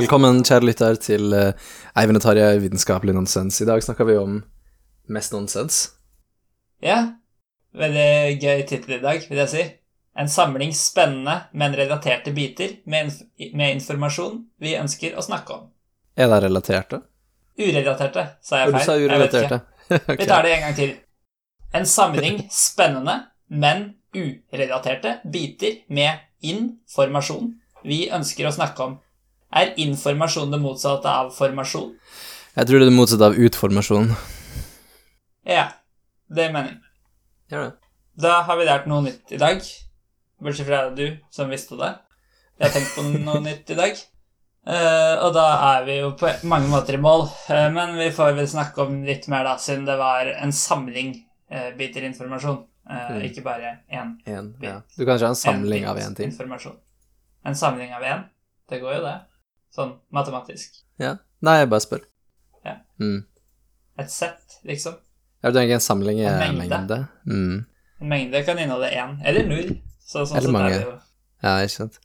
Velkommen, kjære lytter, til uh, Eivind og Tarjei vitenskapelig nonsens. I dag snakker vi om mest nonsens. Ja, veldig gøy tittel i dag, vil jeg si. En samling spennende, men relaterte biter med, inf med informasjon vi ønsker å snakke om. Er det relaterte? Urelaterte, sa jeg feil. Du sa urelaterte. okay. Vi tar det en gang til. En samling spennende, men urelaterte biter med informasjon vi ønsker å snakke om. Er informasjon det motsatte av formasjon? Jeg tror det er det motsatte av utformasjon. Ja, det er meningen Gjør det. Da har vi lært noe nytt i dag. Bortsett fra du, som visste det. Jeg har tenkt på noe nytt i dag. Uh, og da er vi jo på mange måter i mål. uh, men vi får vel snakke om litt mer, da, siden det var en samling uh, biter informasjon. Mm. Ikke bare én En, ja. Du kan ikke ha en samling av én ting. Informasjon. En samling av én? Det går jo, det. Sånn matematisk. Ja. Nei, jeg bare spør. Ja. Mm. Et sett, liksom. Jeg tenker en samling er En en mengde. mengde. Mm. En mengde kan inneholde én eller null. Så, sånn Eller mange. Jo Ja, ikke sant.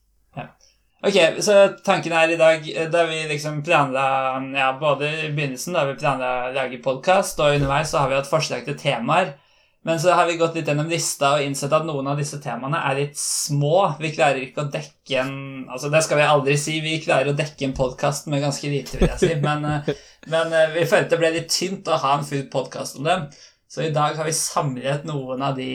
Ok, så tanken her i dag eh, Da vi liksom planla Ja, både i begynnelsen da vi planla å lage podkast, og underveis så har vi hatt forslag til temaer. Men så har vi gått litt gjennom lista og innsett at noen av disse temaene er litt små. Vi klarer ikke å dekke en Altså, det skal vi aldri si. Vi klarer å dekke en podkast med ganske lite, vil jeg si. Men, eh, men eh, vi følte det ble litt tynt å ha en full podkast om dem. Så i dag har vi samlet noen av de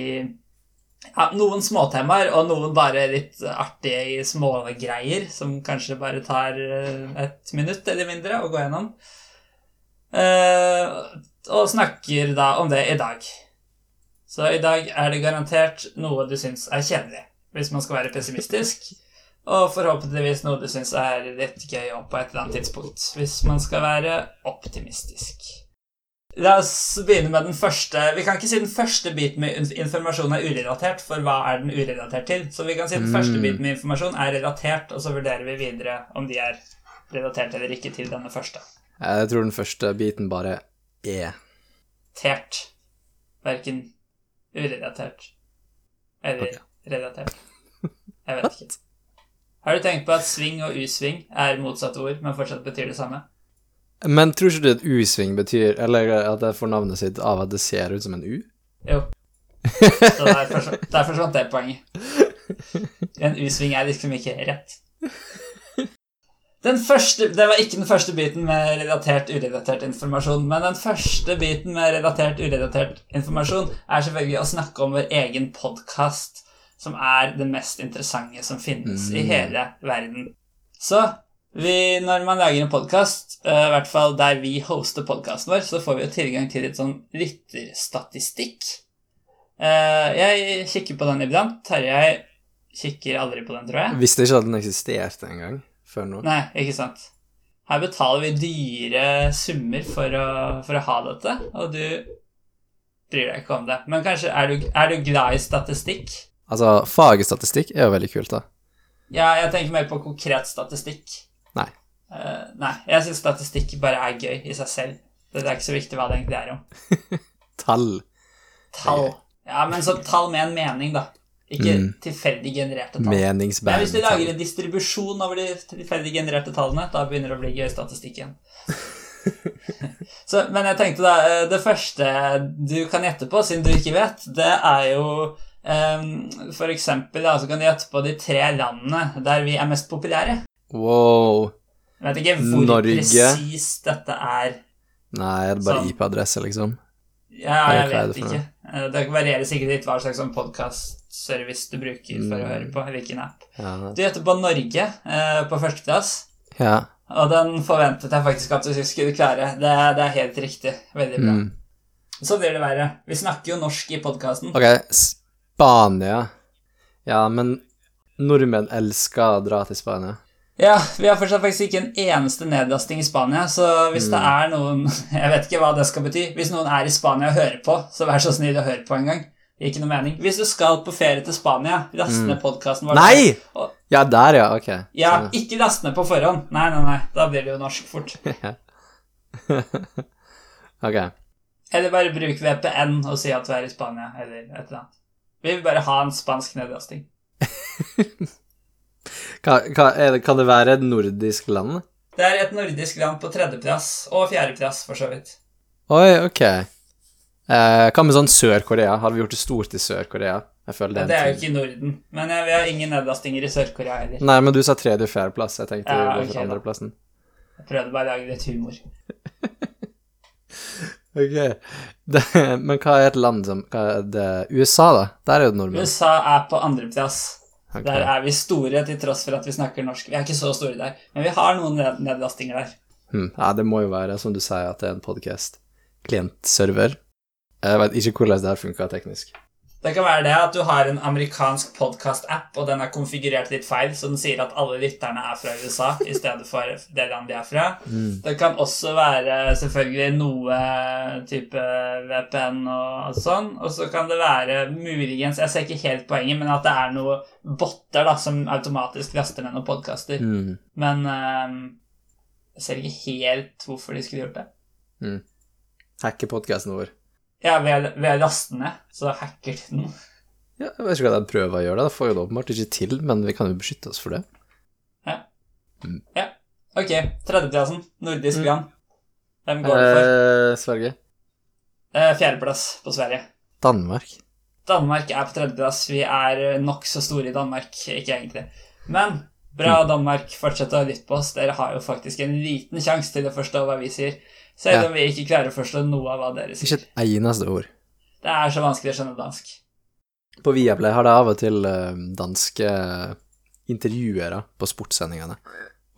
ja, noen småtemaer, og noen bare litt artige smågreier som kanskje bare tar eh, et minutt eller mindre å gå gjennom. Og snakker da om det i dag. Så i dag er det garantert noe du syns er kjedelig, hvis man skal være pessimistisk. Og forhåpentligvis noe du syns er litt gøy òg på et eller annet tidspunkt, hvis man skal være optimistisk. La oss begynne med den første Vi kan ikke si den første biten med inf- informasjon er urelatert, for hva er den urelatert til? Så vi kan si den Mm. første biten med informasjon er relatert, og så vurderer vi videre om de er relatert eller ikke til denne første. Jeg tror den første biten bare er Tert. Verken urelatert eller okay. relatert. Jeg vet ikke. Har du tenkt på at sving og usving er motsatte ord, men fortsatt betyr det samme? Men tror ikke du at U-sving betyr Eller at det får navnet sitt av at det ser ut som en U? Jo. Så der der forsvant det poenget. En U-sving er liksom ikke rett. Den første, Det var ikke den første biten med relatert urelatert informasjon, men den første biten med relatert urelatert informasjon er selvfølgelig å snakke om vår egen podkast, som er det mest interessante som finnes i Mm. hele verden. Så vi, når man lager en podkast, i hvert fall der vi hoster podkasten vår, så får vi jo tilgang til litt sånn lytterstatistikk. Uh, jeg kikker på den iblant. Terje kikker aldri på den, tror jeg. Visste ikke at den eksisterte engang før nå. Nei, ikke sant. Her betaler vi dyre summer for å, for å ha dette, og du bryr deg ikke om det. Men kanskje er du, er du glad i statistikk? Altså, faget statistikk er jo veldig kult, da. Ja, jeg tenker mer på konkret statistikk. Nei. Uh, nei, jeg syns statistikk bare er gøy i seg selv. Det er ikke så viktig hva det egentlig er om. Tall. Tall. Ja, men så tall med en mening, da. Ikke Mm. tilfeldig genererte tall. Men hvis du lager en distribusjon over de tilfeldig genererte tallene, da begynner det å bli gøy statistikk igjen. så, men jeg tenkte da eh, Det første du kan gjette på, siden du ikke vet, det er jo um, For eksempel da, så kan du gjette på de tre landene der vi er mest populære. Wow. Jeg vet ikke hvor Norge. presist dette er. Nei, er det bare. IP-adresse, liksom? Ja, jeg, jeg vet ikke. Eh, Det varierer sikkert litt hva slags sånn podkastservice du bruker for å høre på. hvilken app. Ja. Du gjetter på Norge eh, på førsteplass. ja. Og den forventet jeg faktisk at du skulle klare. Det, det er helt riktig. Veldig bra. Mm. Så blir det verre. Vi snakker jo norsk i podkasten. Ok, Spania. Ja, men nordmenn elsker å dra til Spania. Ja, vi har fortsatt faktisk ikke en eneste nedlasting i Spania, så hvis det Mm. er noen Jeg vet ikke hva det skal bety. Hvis noen er i Spania og hører på, så vær så snill å høre på en gang. Ikke noe mening. Hvis du skal på ferie til Spania, last Mm. ned podkasten vår. Nei! Og- Ja, der, ja. Ok. Ja, ikke last ned på forhånd. Nei, nei, nei. Da blir det jo norsk fort. ok. Eller bare bruk VPN og si at du er i Spania, eller et eller annet. Vi vil bare ha en spansk nedlasting. kan, er kan det være et nordisk land? Det er et nordisk land på tredjeplass, og fjerdeplass, for så vidt. Oi, ok. Eh, hva med sånn Sør-Korea? Har vi gjort det stort i Sør-Korea? Jeg føler Ja, det det er jo ikke i Norden. Men jeg, vi har ingen nedlastinger i Sør-Korea heller. Nei, men du sa tredje- og fjerdeplass. Jeg tenkte Ja, ok, for andreplassen. Jeg prøvde bare å lage litt humor. Ok. Det, men hva er et land som det? USA, da? Der er jo det nordmenn. USA er på andreplass. Okay. Der er vi store til tross for at vi snakker norsk. Vi er ikke så store der, men vi har noen ned nedlastinger der. Hmm. Ja, det må jo være, som du sier, at det er en podcast. Klientserver. Jeg vet ikke hvordan det her funka teknisk. Det kan være det at du har en amerikansk podcast-app, og den er konfigurert litt feil, så den sier at alle lytterne er fra USA i stedet for det land de er fra. Det kan også være selvfølgelig noe type VPN og sånn, og så kan det være muligens Jeg ser ikke helt poenget, men at det er noe botter da, som automatisk laster ned noen podkaster. Mm. Men um, jeg ser ikke helt hvorfor de skulle gjort det. Hacke podcasten vår. Ja, ved, ved å laste ned, så hacker de den. Ja, jeg vet ikke hva de prøver å gjøre, da. Det får jo det åpenbart ikke til, men vi kan jo beskytte oss for det. Ja. Ja. Ok, tredjeplassen. Nordisk land. Hvem går det for? Eh, Sverige. Eh, fjerdeplass på Sverige. Danmark. Danmark er på tredjeplass. Vi er nokså store i Danmark, ikke egentlig. Men bra, Danmark. Fortsett å lytte på oss. Dere har jo faktisk en liten sjanse til å forstå hva vi sier. Selv om vi ikke klarer å forstå noe av hva dere sier. Ikke et eneste ord. Det er så vanskelig å skjønne dansk. På Viaplay har de av og til eh, danske intervjuere på sportssendingene.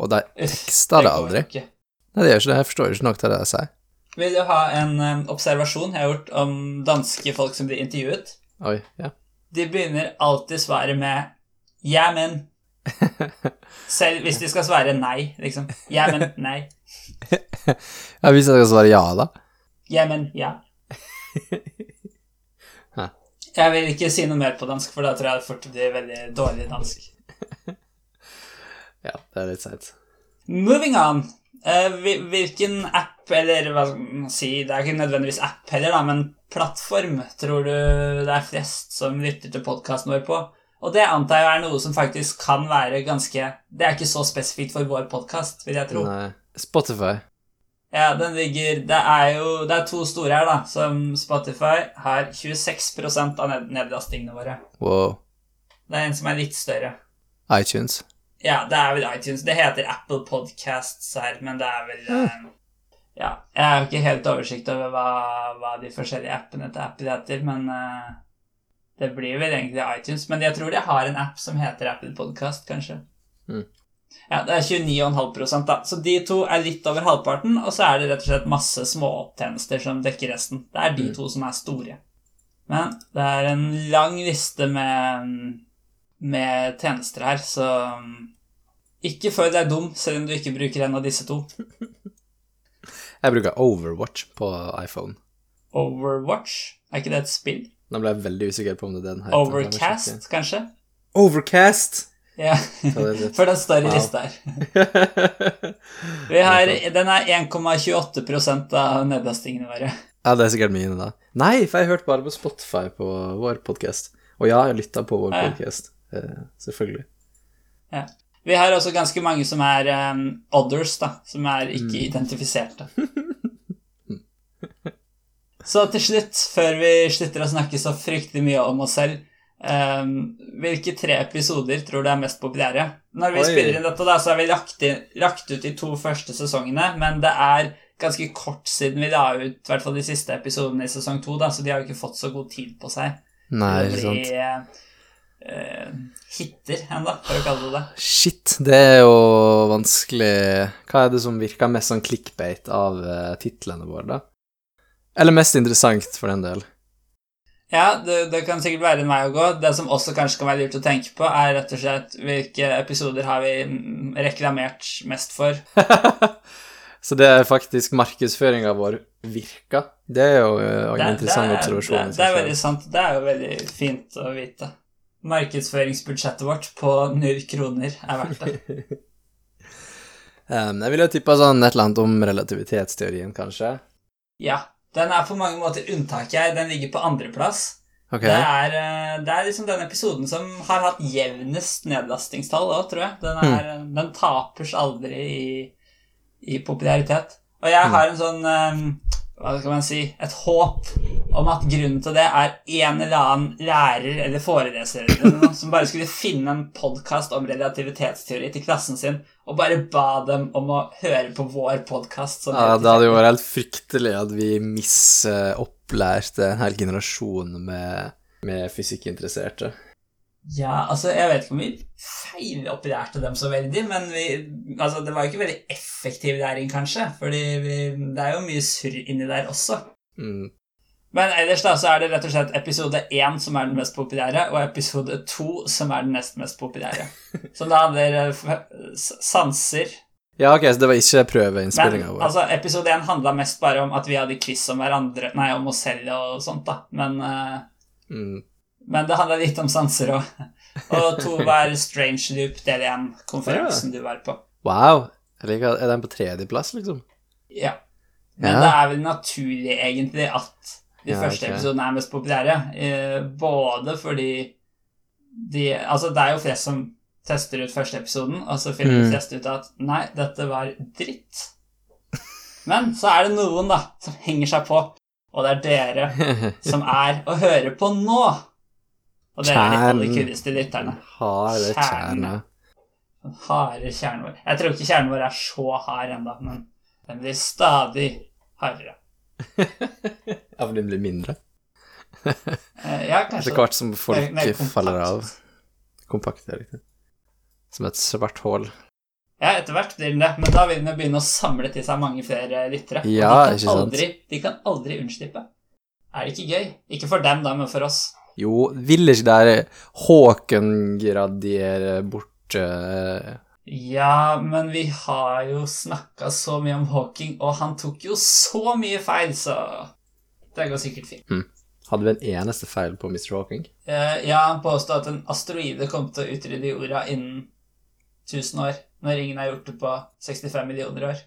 Og de tekster det aldri. ikke. Nei, det gjør ikke det. Jeg forstår ikke nok til det jeg sier. Vil du ha en eh, observasjon jeg har gjort om danske folk som blir intervjuet? Oi, ja. De begynner alltid svaret med 'ja, men'. Selv hvis de skal svare nei, liksom. Ja, men nei. Ja hvis jeg skal svare ja, da. Ja, men ja. Jeg vil ikke si noe mer på dansk, for da tror jeg det fort blir veldig dårlig dansk. Ja, det er litt seint. Moving on. Eh, hvilken app, eller hva skal man si, det er ikke nødvendigvis app heller, da, men plattform tror du det er flest som lytter til podkasten vår på? Og det antar jeg er noe som faktisk kan være ganske Det er ikke så spesifikt for vår podkast, vil jeg tro. Nei. Spotify. Ja, den ligger Det er jo Det er to store her, da, som Spotify har 26% av ned nedlastingene våre. Wow. Det er en som er litt større. iTunes. Ja, det er vel iTunes. Det heter Apple Podcasts her, men det er vel eh, Ja, jeg har ikke helt oversikt over hva, hva de forskjellige appene til Apple heter, men uh, det blir vel egentlig iTunes. Men jeg tror de har en app som heter Apple Podcast, kanskje. Mm. Ja, det er 29,5 da. Så de to er litt over halvparten, og så er det rett og slett masse småtjenester som dekker resten. Det er de Mm. to som er store. Men det er en lang liste med, med tjenester her, så ikke føl deg dum selv om du ikke bruker en av disse to. Jeg bruker Overwatch på iPhone. Overwatch, er ikke det et spill? Nå ble jeg veldig usikker på om det er den heter. Overcast, kanskje? Overcast! Ja, for den står i Wow. lista her. Vi har, den er 1,28% av nedlastingene våre. ja, det er sikkert mine, da. Nei, for jeg hørte bare på Spotify på vår podkast. Og ja, jeg lytta på vår Ja. podkast. Selvfølgelig. selvfølgelig. Vi har også ganske mange som er um, others, da, som er ikke Mm. identifiserte. Så til slutt, før vi slutter å snakke så fryktelig mye om oss selv, um, hvilke tre episoder tror du er mest populære? Når vi Oi. spiller inn dette, da, så har vi lagt, inn, lagt ut de to første sesongene, men det er ganske kort siden vi la ut i hvert fall de siste episodene i sesong to, da, så de har jo ikke fått så god tid på seg Nei, ikke sant. eh, eh, hitter ennå, for å kalle det det. Shit, det er jo vanskelig Hva er det som virker mest sånn clickbait av uh, titlene våre, da? Eller mest interessant, for den del. Ja, det, det kan sikkert være en vei å gå. Det som også kanskje kan være lurt å tenke på, er rett og slett hvilke episoder har vi reklamert mest for. Så det er faktisk markedsføringa vår virker. Det er jo eh, en Det, det, interessant er, observasjon. det, det er veldig sant. Det er jo veldig fint å vite. Markedsføringsbudsjettet vårt på null kroner er verdt det. Um, jeg ville tippa sånn et eller annet om relativitetsteorien, kanskje. Ja. Den er på mange måter unntaket her. Den ligger på andreplass. Okay. Det, er, eh, det er liksom den episoden som har hatt jevnest nedlastingstall òg, tror jeg. Den, er, den tapers aldri i, i popularitet. Og jeg har en sånn eh, Hva skal man si Et håp om at grunnen til det er en eller annen lærer eller foreleser eller noe, som bare skulle finne en podkast om relativitetsteori til klassen sin, og bare ba dem om å høre på vår podkast. Ja, det hadde jo vært helt fryktelig at vi misopplærte en hel generasjon med, med fysikkinteresserte. Ja, altså, jeg vet ikke om vi feilopererte dem så veldig, men vi, altså, det var jo ikke veldig effektiv læring, kanskje, vi, det er jo mye surr inni der også. Mm. Men ellers da, så er det rett og slett episode én som er den mest populære, og episode to som er den nest mest populære. Som da handler det sanser. Ja, ok, så det var ikke prøveinnspillinga vår. altså, episode én handla mest bare om at vi hadde quiz om hverandre, nei, om oss selv og sånt, da. Men, uh, Mm. men det handla litt om sanser òg. Og to var Strange Loop del én, konferansen du var på. Wow. Liker, er den på tredjeplass, liksom? Ja. Men Ja. det er vel naturlig, egentlig, at de Ja, første okay. episodene er mest populære. Eh, både fordi de Altså, det er jo flest som tester ut første episoden, og så finner de Mm. flest ut at nei, dette var dritt. Men så er det noen, da, som henger seg på, og det er dere som er å høre på nå. Og dere er de aller kuleste lytterne. Harde kjerne. Den harde kjernen vår. Jeg tror ikke kjernen vår er så hard ennå, men den blir stadig hardere. Ja, for den blir mindre. Eh, ja, kanskje Etter hvert som folk nei, nei, faller av. Kompakt, ja, riktig. Som et svart hull. Ja, etter hvert blir den det, men da vil den begynne å samle til seg mange flere lyttere. Ja, de kan, aldri, de kan aldri unnslippe. Er det ikke gøy? Ikke for dem, da, men for oss. Jo, vil ikke der Håken gradiere bort eh, Ja, men vi har jo snakka så mye om Hawking, og han tok jo så mye feil, så det går sikkert fint. Hadde vi en eneste feil på Mr. Hawking? Eh, ja, han påstod at en asteroide kom til å utrydde jorda innen 1000 år, når ingen har gjort det på 65 millioner år.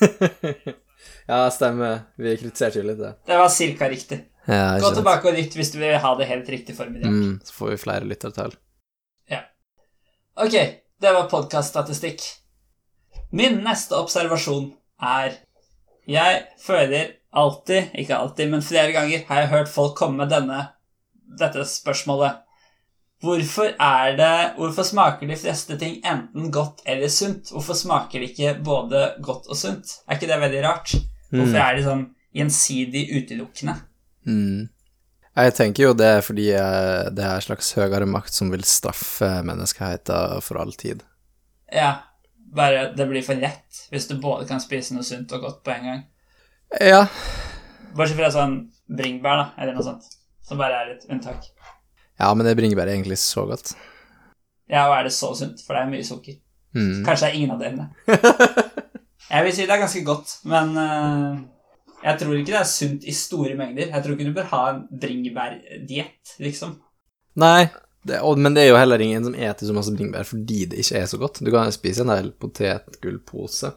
ja, stemmer. Vi kritiserte jo litt det. Det var cirka riktig. Ja, Gå tilbake og lytt hvis du vil ha det helt riktig formulert. Mm, så får vi flere lyttertall. Ok, det var podkaststatistikk. Min neste observasjon er Jeg føler alltid, ikke alltid, men flere ganger har jeg hørt folk komme med denne, dette spørsmålet. Hvorfor det Hvorfor smaker de fleste ting enten godt eller sunt? Hvorfor smaker det ikke både godt og sunt? Er ikke det veldig rart? Hvorfor Mm. er de sånn gjensidig utelukkende? Mm. Jeg tenker jo det er fordi det er en slags høyere makt som vil straffe menneskeheten for all tid. Ja, bare det blir for lett hvis du både kan spise noe sunt og godt på en gang. Ja. Bortsett fra sånn bringebær, da, eller noe sånt. Som bare er et unntak. Ja, men det bringebær er egentlig så godt. Ja, og er det så sunt? For det er mye sukker. Mm. Kanskje det er ingen av delene. Jeg vil si det er ganske godt, men eh, jeg tror ikke det er sunt i store mengder. Jeg tror ikke du bør ha en bringebærdiett, liksom. Nei, det, og, men det er jo heller ingen som eter så masse bringebær fordi det ikke er så godt. Du kan spise en hel potetgullpose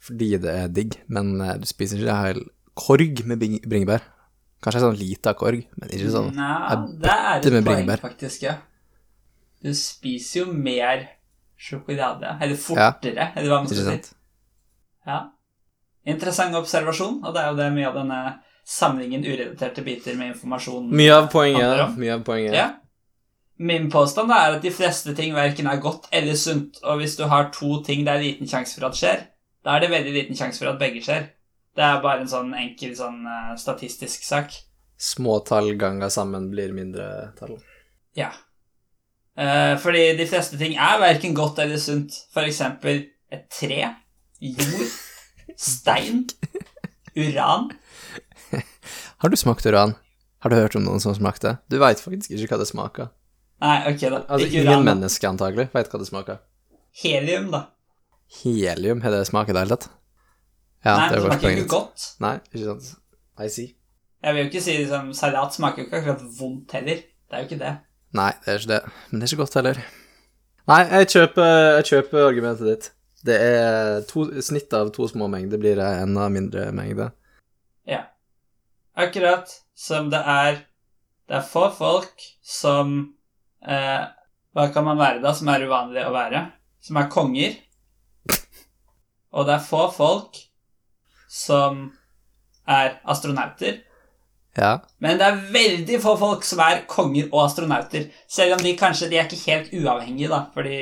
fordi det er digg, men eh, du spiser ikke en hel korg med bring- bringebær. Kanskje en sånn lita korg, men ikke sånn. Nei, det er et poeng, faktisk, ja. Du spiser jo mer sjokolade. Eller fortere, eller hva man skal si. Ja. Interessant observasjon, og det er jo det mye av denne samlingen urelaterte biter med informasjon Mye av poenget. Mye av poenget. Ja. Min påstand er at de fleste ting verken er godt eller sunt, og hvis du har to ting det er liten sjanse for at skjer, da er det veldig liten sjanse for at begge skjer. Det er bare en sånn enkel sånn eh, statistisk sak. Små tall ganger sammen blir mindre tall. Ja. Eh, fordi de fleste ting er verken godt eller sunt. For eksempel et tre, jord, stein, uran. Har du smakt uran? Har du hørt om noen som smakte? Du veit faktisk ikke hva det smaker. Nei, ok, da. Altså, Ikke ingen uran. da. mennesker antagelig veit hva det smaker. Helium, da. Helium, har det smak i det hele tatt? Ja, Nei, det det er smaker ikke godt. Nei, ikke sant. I see. Jeg vil jo ikke si liksom, Salat smaker jo ikke akkurat vondt heller. Det er jo ikke det. Nei, det er ikke det. Men det er ikke godt heller. Nei, jeg kjøper, jeg kjøper argumentet ditt. Det er to, snitt av to små mengder blir det enda mindre mengde. Ja. Akkurat som det er Det er få folk som eh, Hva kan man være, da, som er uvanlig å være? Som er konger. Og det er få folk som er astronauter. Ja. Men det er veldig få folk som er konger og astronauter. Selv om de kanskje de er ikke helt uavhengige, da. Fordi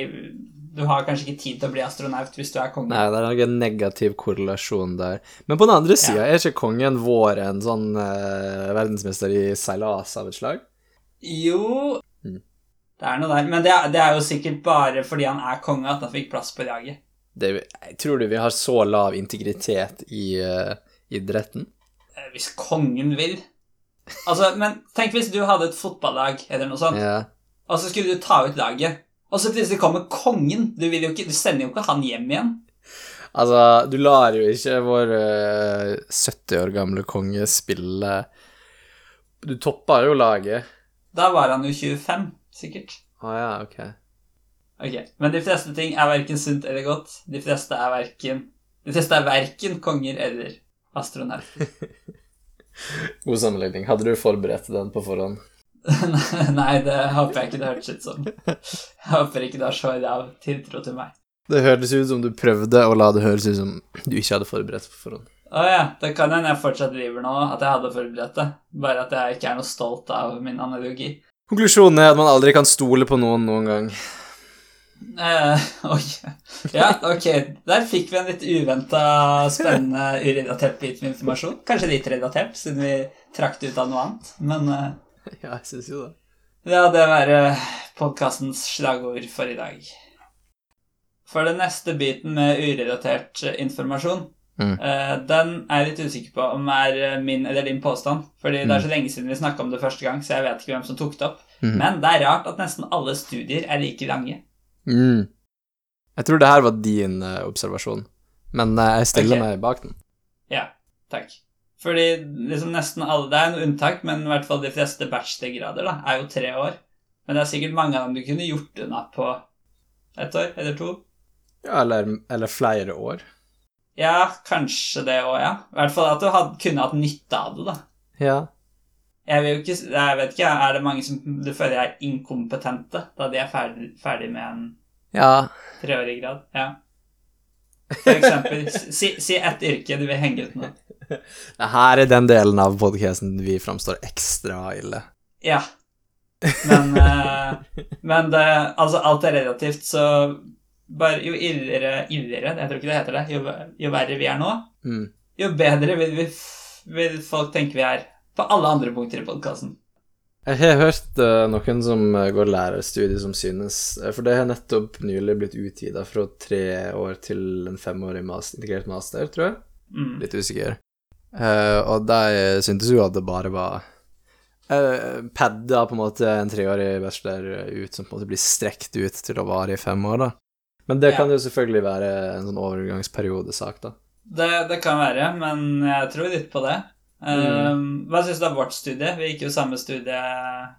du har kanskje ikke tid til å bli astronaut hvis du er konge. Nei, det er noen negativ korrelasjon der. Men på den andre sida, er ikke kongen vår en sånn uh, verdensmester i seilas av et slag? Jo Mm. Det er noe der. Men det er, det er jo sikkert bare fordi han er konge at han fikk plass på laget. Det, tror du vi har så lav integritet i uh, idretten? Eh, Hvis kongen vil. Altså, men tenk hvis du hadde et fotballag eller noe sånt, Ja. og så skulle du ta ut laget. Og så plutselig kommer kongen. Du, ikke, du sender jo ikke han hjem igjen. Altså, du lar jo ikke vår eh, 70 år gamle konge spille Du topper jo laget. Da var han jo 25, sikkert. Å ja, ok. Ok, Men de fleste ting er verken sunt eller godt. De fleste er verken De fleste er verken konger eller astronauter. God sammenligning. Hadde du forberedt den på forhånd? Nei, det håper jeg ikke det hørtes ut som. Jeg håper ikke du har så lav tiltro til meg. Det hørtes ut som du prøvde å la det høres ut som du ikke hadde forberedt på forhånd. Å ja, det kan hende jeg fortsatt driver nå, at jeg hadde forberedt det. Bare at jeg ikke er noe stolt av min analogi. Konklusjonen er at man aldri kan stole på noen noen gang. Eh, oi. Ja, ok. Der fikk vi en litt uventa, spennende, urelatert bit med informasjon. Kanskje litt relatert, siden vi trakk det ut av noe annet. Men eh, Ja, jeg syns jo det. Ja, det var podkastens slagord for i dag. For den neste biten med urelatert eh, informasjon, Mm. eh, den er jeg litt usikker på om er eh, min eller din påstand. Fordi det er så lenge siden vi snakka om det første gang, så jeg vet ikke hvem som tok det opp. Mm. Men det er rart at nesten alle studier er like lange. Mm. Jeg tror det her var din eh, observasjon, men eh, jeg stiller okay. meg bak den. Ja, takk. Fordi liksom nesten alle Det er en unntak, men i hvert fall de fleste bachelorgrader da, er jo tre år. Men det er sikkert mange av dem du kunne gjort unna på ett år eller to. Ja, eller, eller flere år. Ja, kanskje det òg, ja. I hvert fall at du had, kunne hatt nytte av det, da. Ja. Jeg, vil jo ikke, jeg vet ikke, Er det mange som du føler er inkompetente da de er ferdig, ferdig med en Ja. treårig grad? Ja. For eksempel, si, si ett yrke du vil henge ut nå. Det her er den delen av podcasten vi framstår ekstra ille. Ja. Men, eh, men det, altså, alt er relativt, så bare, jo illere, illere Jeg tror ikke det heter det. Jo, jo verre vi er nå, Mm. jo bedre vil, vi, vil folk tenke vi er på alle andre punkter i podkasten. Jeg har hørt eh, noen som går lærerstudiet som synes eh, For det har nettopp nylig blitt utvida fra tre år til en femårig master, integrert master, tror jeg. Mm. Litt usikker. Eh, og de syntes jo at det bare var uh, Padda på en måte en treårig bachelor ut som på en måte blir strekt ut til å vare i fem år, da. Men det Ja. kan jo selvfølgelig være en sånn overgangsperiode-sak, da. Det, det kan være, men jeg tror litt på det. Eh, hva syns du er vårt studie? Vi gikk jo samme studie,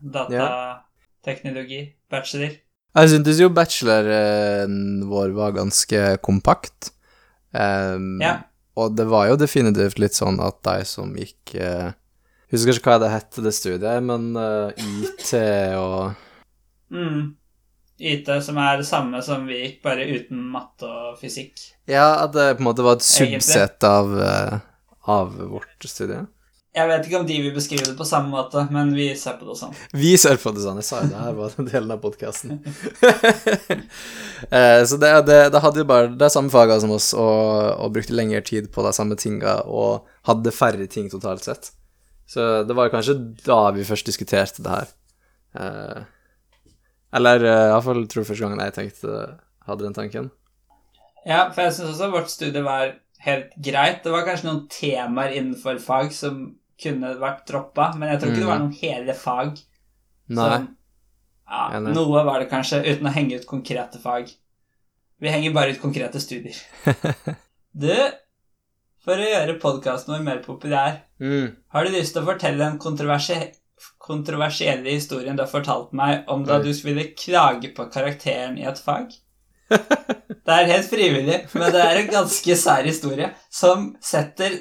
datateknologi, bachelor. Jeg syntes jo bacheloren vår var ganske kompakt. Um, Ja. Og det var jo definitivt litt sånn at de som gikk eh, Husker ikke hva det het, det studiet, men eh, IT og Mm. IT, som er det samme som vi gikk, bare uten matte og fysikk. Ja, at det på en måte var et subsett av, eh, av vårt studie. Jeg vet ikke om de vil beskrive det på samme måte, men vi ser på det sånn. Vi ser på det sånn. Jeg sa jo det her var den delen av podkasten. så det, det, det hadde jo bare de samme fagene som oss, og, og brukte lengre tid på de samme tinga, og hadde færre ting totalt sett. Så det var kanskje da vi først diskuterte det her. Eh, eller uh, iallfall tror jeg første gangen jeg tenkte hadde den tanken. Ja, for jeg syns også vårt studie var helt greit. Det var kanskje noen temaer innenfor fag som kunne vært droppa, men jeg tror ikke det var noen hele fag. Nei. Som, ja, Eller... noe var det kanskje, uten å henge ut konkrete fag. Vi henger bare ut konkrete studier. Du, for å gjøre podkasten vår mer populær, Mm. har du lyst til å fortelle en kontroversi kontroversielle historien du har fortalt meg om da du ville klage på karakteren i et fag? Det er helt frivillig, men det er en ganske sær historie som setter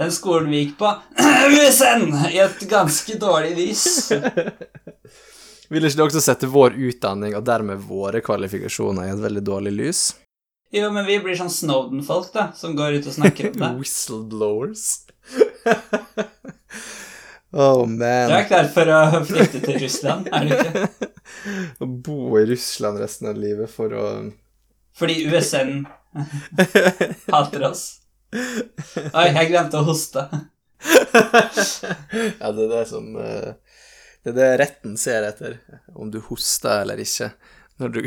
den skolen vi gikk på, i et ganske dårlig lys. Vil ikke det også sette vår utdanning, og dermed våre kvalifikasjoner, i et veldig dårlig lys? Jo, men vi blir sånn Snowden-folk, da, som går ut og snakker om det. Whistleblowers. oh Du er klar for å flykte til Russland, er du ikke? Å bo i Russland resten av livet for å Fordi USN hater oss. Oi, jeg glemte å hoste. Ja, det er det som eh, Det er det retten ser etter, om du hoster eller ikke, når du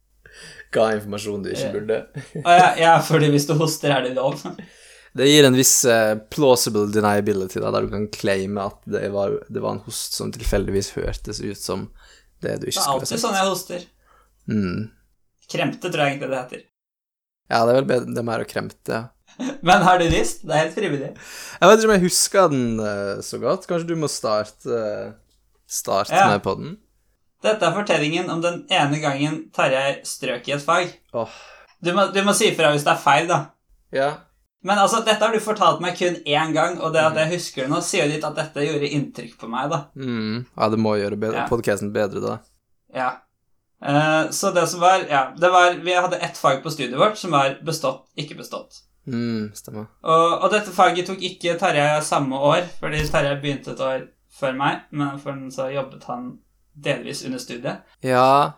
ga informasjon du ikke burde. Å ja, ja, fordi hvis du hoster, er det lov. Det gir en viss eh, plausible deniability, da, der du kan claime at det var, det var en host som tilfeldigvis hørtes ut som det du Det ikke er skulle ha alltid sånn jeg hoster. Mm. Kremte, tror jeg egentlig det heter. Ja, det er vel bedre, det er å kremte. ja. Men har du lyst? Det er helt frivillig. Jeg vet ikke om jeg husker den eh, så godt. Kanskje du må starte, eh, starte Ja. med på den? Dette er fortellingen om den ene gangen Tarjei strøk i et fag. Oh. Du må, du må si ifra hvis det er feil, da. ja. Men altså, dette har du fortalt meg kun én gang, og det at jeg husker det nå, sier litt at dette gjorde inntrykk på meg, da. Mm. ja, det må gjøre bedre, Ja. podcasten bedre da. Ja. Eh, så det som var Ja, det var Vi hadde ett fag på studiet vårt som var bestått, ikke bestått. Mm, stemmer. Og, og dette faget tok ikke Terje samme år, fordi Terje begynte et år før meg, men for så jobbet han delvis under studiet. Ja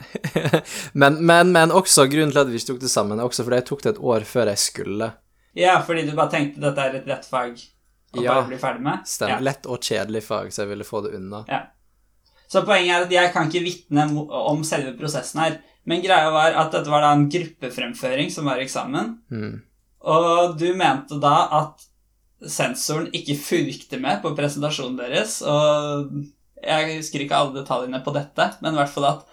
men, men, men også grunnen til at vi ikke tok det sammen, også fordi jeg tok det et år før jeg skulle. Ja, fordi du bare tenkte dette er et lett fag å Ja, bare bli ferdig med? Stemmer. Ja. Lett og kjedelig fag, så jeg ville få det unna. Ja. Så poenget er at jeg kan ikke vitne om selve prosessen her. Men greia var at dette var da en gruppefremføring som var eksamen. Mm. Og du mente da at sensoren ikke fulgte med på presentasjonen deres. Og jeg husker ikke alle detaljene på dette, men i hvert fall at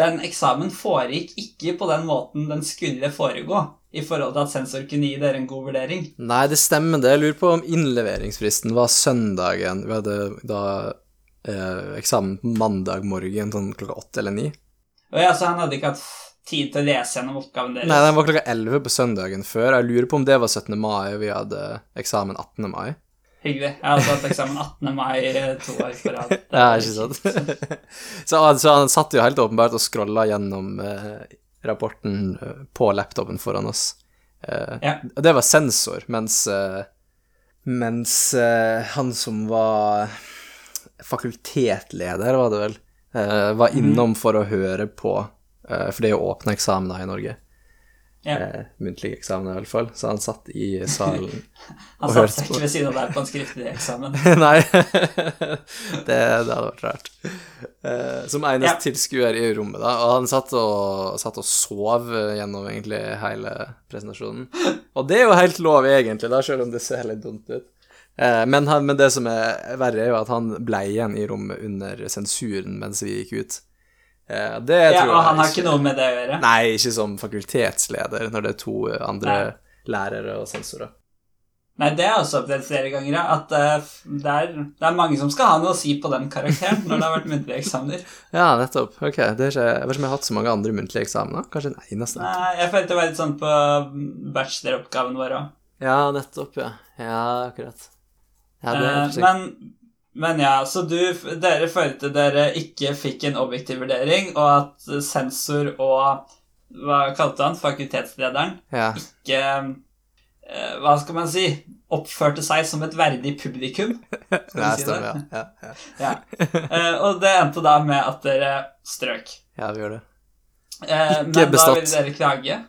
den eksamen foregikk ikke på den måten den skulle foregå. I forhold til at sensor kunne gi dere en god vurdering. Nei, det stemmer det. Jeg lurer på om innleveringsfristen var søndagen. Vi hadde da eh, eksamen på mandag morgen sånn klokka åtte eller ni. Og ja, så han hadde ikke hatt tid til å lese gjennom oppgaven deres. Nei, den var klokka elleve på søndagen før. Jeg lurer på om det var 17. mai, og vi hadde eksamen 18. mai. Hyggelig. Jeg altså hatt eksamen 18. mai eh, to år på rad. Ja, ikke sant? så, han- så han satt jo helt åpenbart og scrolla gjennom eh, rapporten eh, på laptopen foran oss. Eh, Ja. Og det var sensor, mens eh, Mens eh, han som var fakultetleder, var det vel, eh, var innom for å høre på eh, For det er jo åpne eksamener i Norge. Ja. Eh, muntlige eksamener, i hvert fall. Så han satt i salen Han og satt hørte seg på. ikke ved siden av deg på en skriftlig eksamen. Nei, det, det hadde vært rart. Eh, som eneste Ja. tilskuer i rommet, da. Og han satt og, satt og sov eh, gjennom egentlig hele presentasjonen. Og det er jo helt lov, egentlig, da, selv om det ser litt dumt ut. Eh, men, han, men det som er verre, er jo at han ble igjen i rommet under sensuren mens vi gikk ut. Eh, det Ja, og han har ikke noe med det å gjøre. Nei, ikke som fakultetsleder, når det er to andre Nei. lærere og sensorer. Nei, det har jeg også opplevd flere ganger. At eh, det, er, det er mange som skal ha noe å si på den karakteren når det har vært muntlige eksamener. Ja, nettopp. Ok, det er ikke, Jeg vet ikke om jeg har hatt så mange andre muntlige eksamener. Kanskje den eneste. Nei, jeg følte det var litt sånn på bacheloroppgaven vår òg. Ja, nettopp, ja. Ja, akkurat. Ja, det er Eh, men, men ja, så du, dere følte dere ikke fikk en objektiv vurdering, og at sensor og Hva kalte han? Fakultetslederen Ja. ikke eh, Hva skal man si? Oppførte seg som et verdig publikum. Nei, si stemmer, det? ja. Ja, ja. Eh, og det endte da med at dere strøk. ja, vi gjør det. Eh, men Ikke da vil ville dere klage.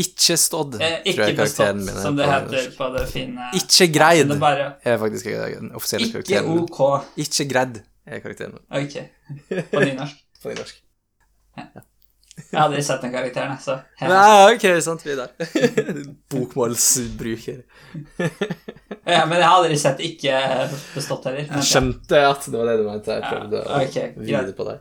Ikke stått, Eh, tror ikke jeg karakteren bestått, min er. som det heter på det fine Ikke greid bare er faktisk den offisielle Ikke karakteren. Ikke ok. Ikke gredd er karakteren min Ok. På nynorsk. på nynorsk. Jeg hadde aldri sett den karakteren, så Nei, ok, sant, vi er der. Bokmålsbruker. Ja, men jeg har aldri sett ikke bestått heller. Jeg skjønte at det var det du mente. Jeg prøvde Ja, okay, å vri på deg.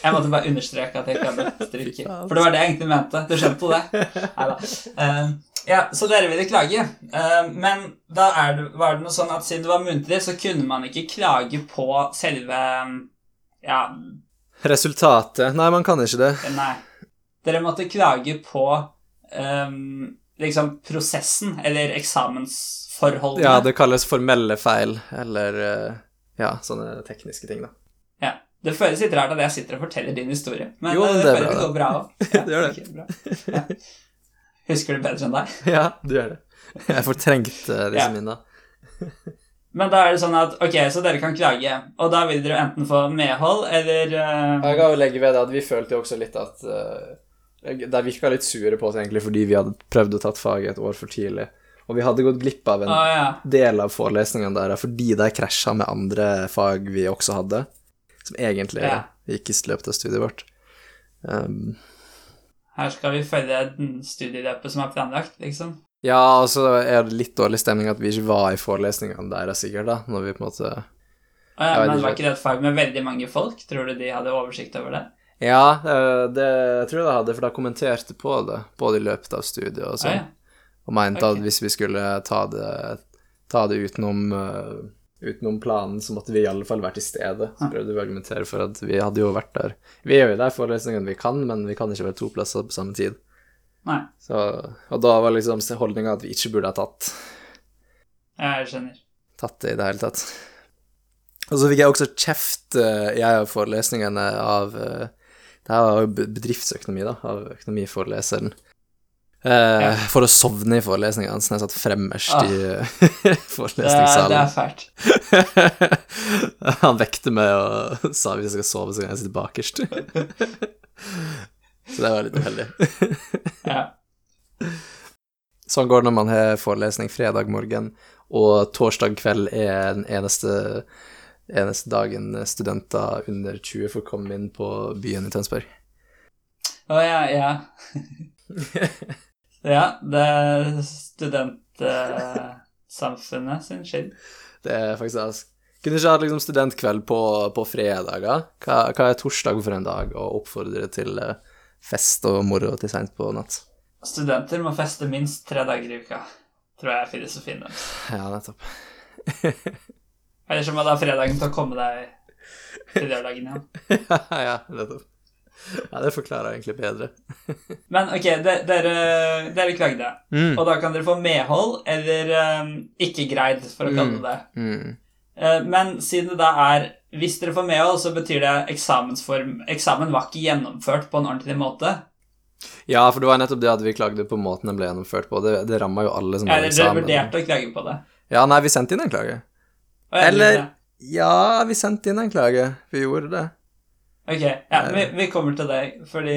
Jeg måtte bare understreke at jeg ikke hadde stryker. For det var det jeg egentlig mente. Du skjønte det? Neida. Eh, ja, så dere ville klage. Uh, men da er det, var det noe sånn at siden det var muntlig, så kunne man ikke klage på selve Ja, Resultatet Nei, man kan ikke det. nei. Dere måtte klage på um, liksom prosessen, eller eksamensforholdene. Ja, det kalles formelle feil, eller uh, ja, sånne tekniske ting, da. Ja. Det føles litt rart at jeg sitter og forteller din historie, men, Jo, eh, det er føles bra, det går bra òg. Det gjør det. Ja. Husker du bedre enn deg? Ja, du gjør det. Jeg fortrengte disse Ja. minnene. Men da er det sånn at ok, så dere kan klage, og da vil dere enten få medhold eller uh... Jeg kan jo legge ved det at vi følte jo også litt at uh, De virka litt sure på oss egentlig fordi vi hadde prøvd å tatt faget et år for tidlig. Og vi hadde gått glipp av en ah, ja. del av forelesningene der fordi de krasja med andre fag vi også hadde, som egentlig Ja. gikk i løpet av studiet vårt. Um, Her skal vi følge den studieløpet som er planlagt, liksom. ja, og så er det litt dårlig stemning at vi ikke var i forelesningene deres, sikkert, da, når vi på en måte Å ja, men var ikke det et fag med veldig mange folk? Tror du de hadde oversikt over det? Ja, eh, det jeg tror jeg de hadde, for de kommenterte på det, både i løpet av studiet og sånn, sånn. ja. Og mente okay. at hvis vi skulle ta det, ta det utenom, eh, utenom planen, så måtte vi i alle fall være til stede. Så prøvde vi å argumentere for at vi hadde jo vært der. Vi er jo der de forelesningene vi kan, men vi kan ikke være to plasser på samme tid. Nei, Så, og da var liksom holdninga at vi ikke burde ha tatt, jeg skjønner. tatt det i det hele tatt. Og så fikk jeg også kjeft, eh, jeg og forelesningene av eh, Det her var jo bedriftsøkonomi, da, av økonomiforeleseren. Eh, Ja. For å sovne i forelesningene, så jeg satt fremmerst Ah. i forelesningssalen. Det, det er fælt. Han vekte meg og sa hvis jeg skal sove, så kan jeg sitte bakerst. så det var litt uheldig. Ja. Sånn går det når man har forelesning fredag morgen, og torsdag kveld er den eneste, eneste dagen studenter under 20 får komme inn på byen i Tønsberg. Å ja, ja. Ja, det er studentsamfunnet sin skyld. Det er faktisk altså. Kunne ikke hatt liksom studentkveld på, på fredager. Hva, hva er torsdag for en dag, å oppfordre til eh, fest og moro til seint på natt? Studenter må feste minst tre dager i uka, tror jeg er filosofien deres. Ja, nettopp. Ellers så må du ha fredagen til å komme deg til lørdagen igjen. ja, nettopp. Ja, det forklarer egentlig bedre. Men ok, de, dere, dere klagde, Mm. og da kan dere få medhold eller um, ikke greid, for å kalle det det. Mm. Eh, Men siden det da er Hvis dere får medhold, så betyr det eksamensform Eksamen var ikke gjennomført på en ordentlig måte. Ja, for det var nettopp det at vi klagde på måten den ble gjennomført på. Det, det ramma jo alle som hadde Eller dere vurderte å klage på det. Ja, nei, vi sendte inn en klage. Jeg Eller. Ja, vi sendte inn en klage. Vi gjorde det. Ok, ja, vi, vi kommer til det, fordi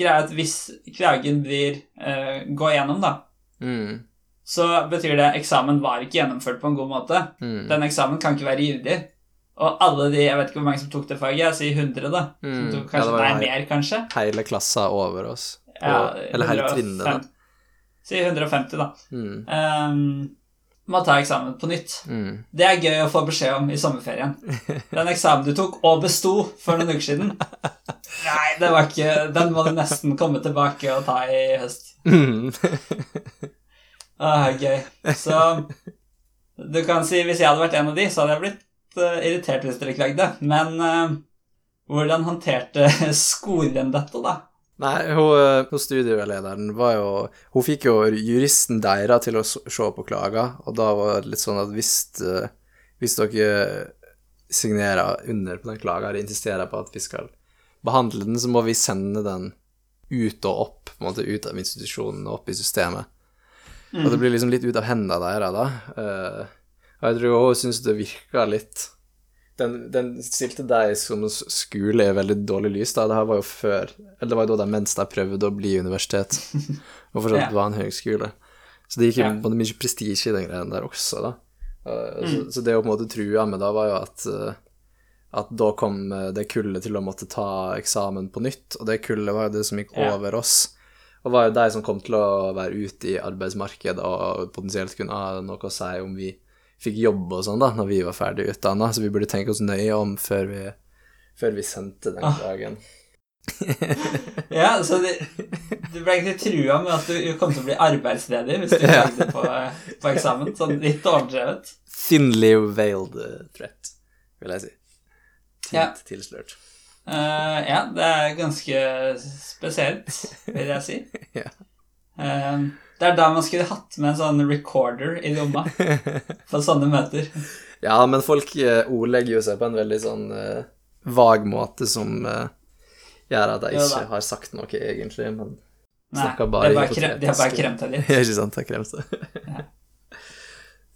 greia at hvis klagen blir uh, gå gjennom, da, Mm. så betyr det eksamen var ikke gjennomført på en god måte. Mm. Den eksamen kan ikke være gyldig. Og alle de, jeg vet ikke hvor mange som tok det faget, jeg sier 100, da. Som Mm. tok Ja, kanskje, det var nei, mer, kanskje. Hele klassa over oss. Ja, eller hele trinnet, da. 150. Si 150, da. Mm. Ehm, må ta eksamen på nytt. Mm. Det er gøy å få beskjed om i sommerferien. Den eksamen du tok og besto for noen uker siden Nei, det var ikke Den må du nesten komme tilbake og ta i høst. Mm. Ah, gøy. Så du kan si hvis jeg hadde vært en av de, så hadde jeg blitt uh, irritert hvis dere klagde. Men uh, hvordan håndterte skolen dette, da? Nei, hun, eh, hun studielederen var jo Hun fikk jo juristen deres til å se på klager, og da var det litt sånn at hvis, eh, hvis dere signerer under på den klaga eller insisterer på at vi skal behandle den, så må vi sende den ut og opp, på en måte ut av institusjonen og opp i systemet. Og det blir liksom litt ut av hendene deres, da. Eh, og jeg tror hun syns det virka litt den, den stilte deg som skole i veldig dårlig lys, da. Det her var jo før Eller det var jo da mens jeg prøvde å bli universitet, og fortsatt Ja. var en høgskole. Så det gikk Ja. både mye prestisje i den greien der også, da. Eh, så, så det hun på en måte trua med da, var jo at eh, at da kom eh, det kullet til å måtte ta eksamen på nytt, og det kullet var jo det som gikk Ja. over oss. Og var jo de som kom til å være ute i arbeidsmarkedet og potensielt kunne ha noe å si om vi fikk jobb og sånn da, når vi var ferdig utdanna, så vi burde tenke oss nøye om før vi, før vi sendte den Ah. dagen. Ja, så du ble egentlig trua med at du kom til å bli arbeidsledig hvis du klagde på, på eksamen. Sånn litt overdrevet. Thinly veiled eh, threat, vil jeg si. Tint Ja. tilslørt. Uh, ja, det er ganske spesielt, vil jeg si. Ja. Eh, det er da man skulle hatt med en sånn recorder i lomma på sånne møter. Ja, men folk eh, ordlegger jo seg på en veldig sånn uh, vag måte som uh, gjør at jeg ikke har sagt noe, egentlig, men Nei, Snakker bare bare, krem, de har bare kremt deg litt. Ikke sant, jeg kremte.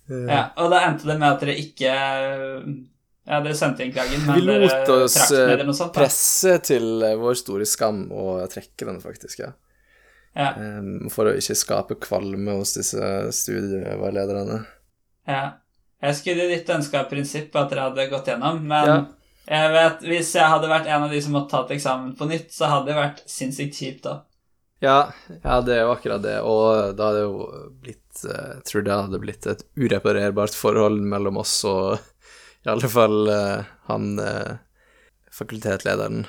Ja, og da endte det med at dere ikke Ja, dere sendte inn klagen, men dere trakk den eller noe sånt? Vi lot oss presse til vår store skam å trekke den, faktisk, ja. Ja, Em, For å ikke skape kvalme hos disse studieveilederne. ja. Jeg skulle litt ønske av prinsippet at dere hadde gått gjennom, men Ja. jeg vet, hvis jeg hadde vært en av de som måtte tatt eksamen på nytt, så hadde det vært sinnssykt kjipt da. Ja, ja, det er jo akkurat det, og da hadde det jo blitt eh, Jeg tror det hadde blitt et ureparerbart forhold mellom oss og i alle fall eh, han eh, fakultetlederen,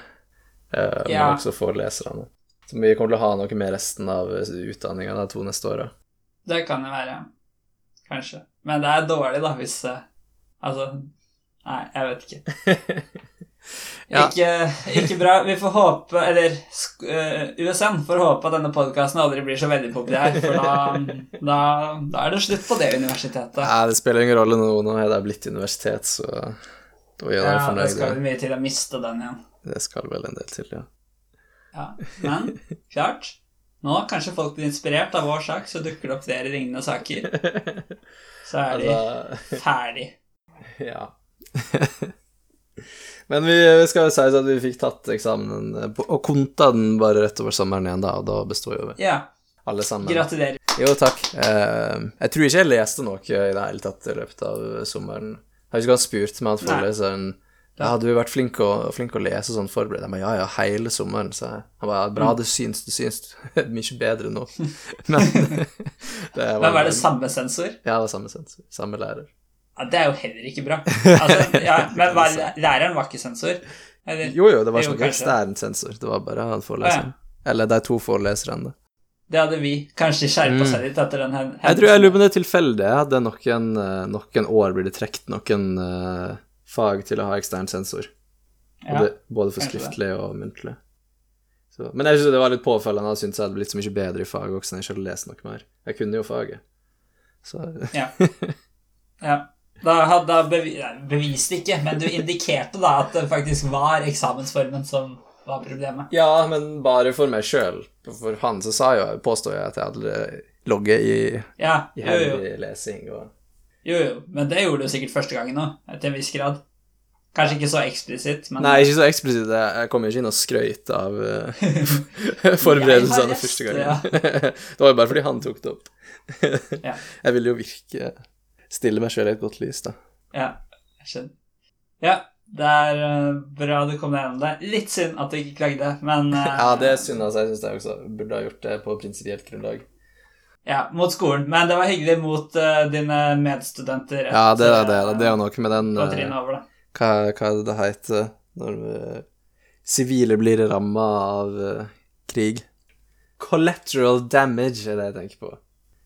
men Ja. også foreleserne. Så vi kommer til å ha noe med resten av utdanninga de to neste åra. Det kan jo være, kanskje. Men det er dårlig, da, hvis eh, Altså, nei, jeg vet ikke. Ja. Ikke, ikke bra. Vi får håpe Eller sk- eh, USN får håpe at denne podkasten aldri blir så veldig populær, for da, da, da er det slutt på det universitetet. Nei, det spiller ingen rolle nå, nå er det blitt universitet, så da er jeg Ja, det skal mye til å miste den igjen. Det skal vel en del til, ja. Ja, Men klart, nå kanskje folk blir inspirert av vår sak, så dukker det opp flere lignende saker. Så er de Altså, ferdig. ja. Men vi skal jo si at vi fikk tatt eksamen og konta den bare rett over sommeren igjen, da, og da består jo vi Ja, alle sammen. gratulerer. Jo, takk. Eh, jeg tror ikke jeg leste noe i det hele tatt i løpet av sommeren. Jeg har ikke spurt meg, han Nei. Ja, du har vært flink å, flink å lese sånn forberedt. Jeg bare, ja, ja, hele sommeren, sa jeg. Han ba, bra, Mm. det syns, det syns. Mye bedre nå. Men det Men var det samme sensor? Ja, det var samme sensor. Samme lærer. Ja, Det er jo heller ikke bra. Altså, ja, men var, læreren var ikke sensor? Eller? Jo, jo, det var sånn ekstern sensor. Det var bare han foreleseren. Eller de to foreleserne. Det hadde vi kanskje skjerpa Mm. seg litt etter den hen- Jeg tror jeg lurer på om det er tilfeldig. Jeg hadde noen, eh, noen år blitt det trukket noen eh, fag til å ha ekstern sensor. Ja, Både, både for skriftlig det. og muntlig. Så, men jeg synes det var litt påfølgende. Jeg syntes jeg hadde blitt så mye bedre i faget også når jeg ikke hadde lest noe mer. Jeg kunne jo faget. Så ja. ja. Da da bevi beviste ikke, men du indikerte da at det faktisk var eksamensformen som var problemet. Ja, men bare for meg sjøl. For han så sa jo, påstår jeg at jeg hadde logget i, Ja, i jo. lesing og jo, jo. Men det gjorde du sikkert første gangen òg, til en viss grad. Kanskje ikke så eksplisitt, men Nei, ikke så eksplisitt. Jeg kom jo ikke inn og skrøyt av eh, forberedelsene første gangen. Ja. det var jo bare fordi han tok det opp. Ja. Jeg ville jo virke Stille meg sjøl i et godt lys, da. Ja, jeg skjønner. Ja, det er eh, bra du kom deg gjennom det. Litt synd at du ikke klagde, men eh, Ja, det er synd, altså. Jeg syns jeg også burde ha gjort det på prinsipielt grunnlag. Ja, mot skolen. Men det var hyggelig mot uh, dine medstudenter. Ja, det er det. eh, Det er jo noe med den eh, over hva, hva er det det heter når eh, sivile blir ramma av uh, krig? Collateral damage er det jeg tenker på.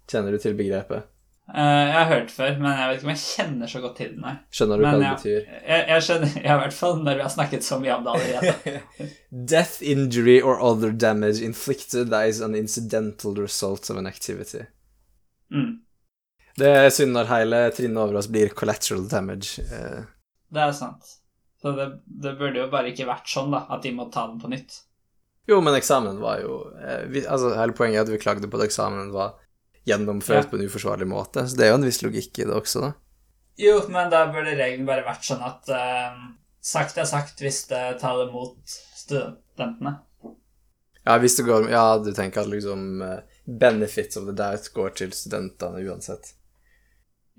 Kjenner du til begrepet? Eh, jeg har hørt før, men jeg vet ikke om jeg kjenner så godt til den. her Skjønner du Men hva det ja. betyr? Jeg, jeg skjønner jeg, i hvert fall når vi har snakket så mye om det allerede. Death, injury or other damage inflicted that is an incidental result of an activity. Mm, Det er synd når hele trinnet over oss blir collateral damage. Eh, det er sant. Så det, det burde jo bare ikke vært sånn, da, at de må ta den på nytt. Jo, men eksamen var jo eh, vi, Altså, hele poenget er at vi klagde på at eksamen var gjennomført Ja. på en uforsvarlig måte, så det er jo en viss logikk i det også, da. Jo, men da burde regelen bare vært sånn at eh, sagt er sagt hvis det tar det mot studentene. Ja, hvis det går Ja, du tenker at liksom eh, benefits of the doubt går til studentene uansett.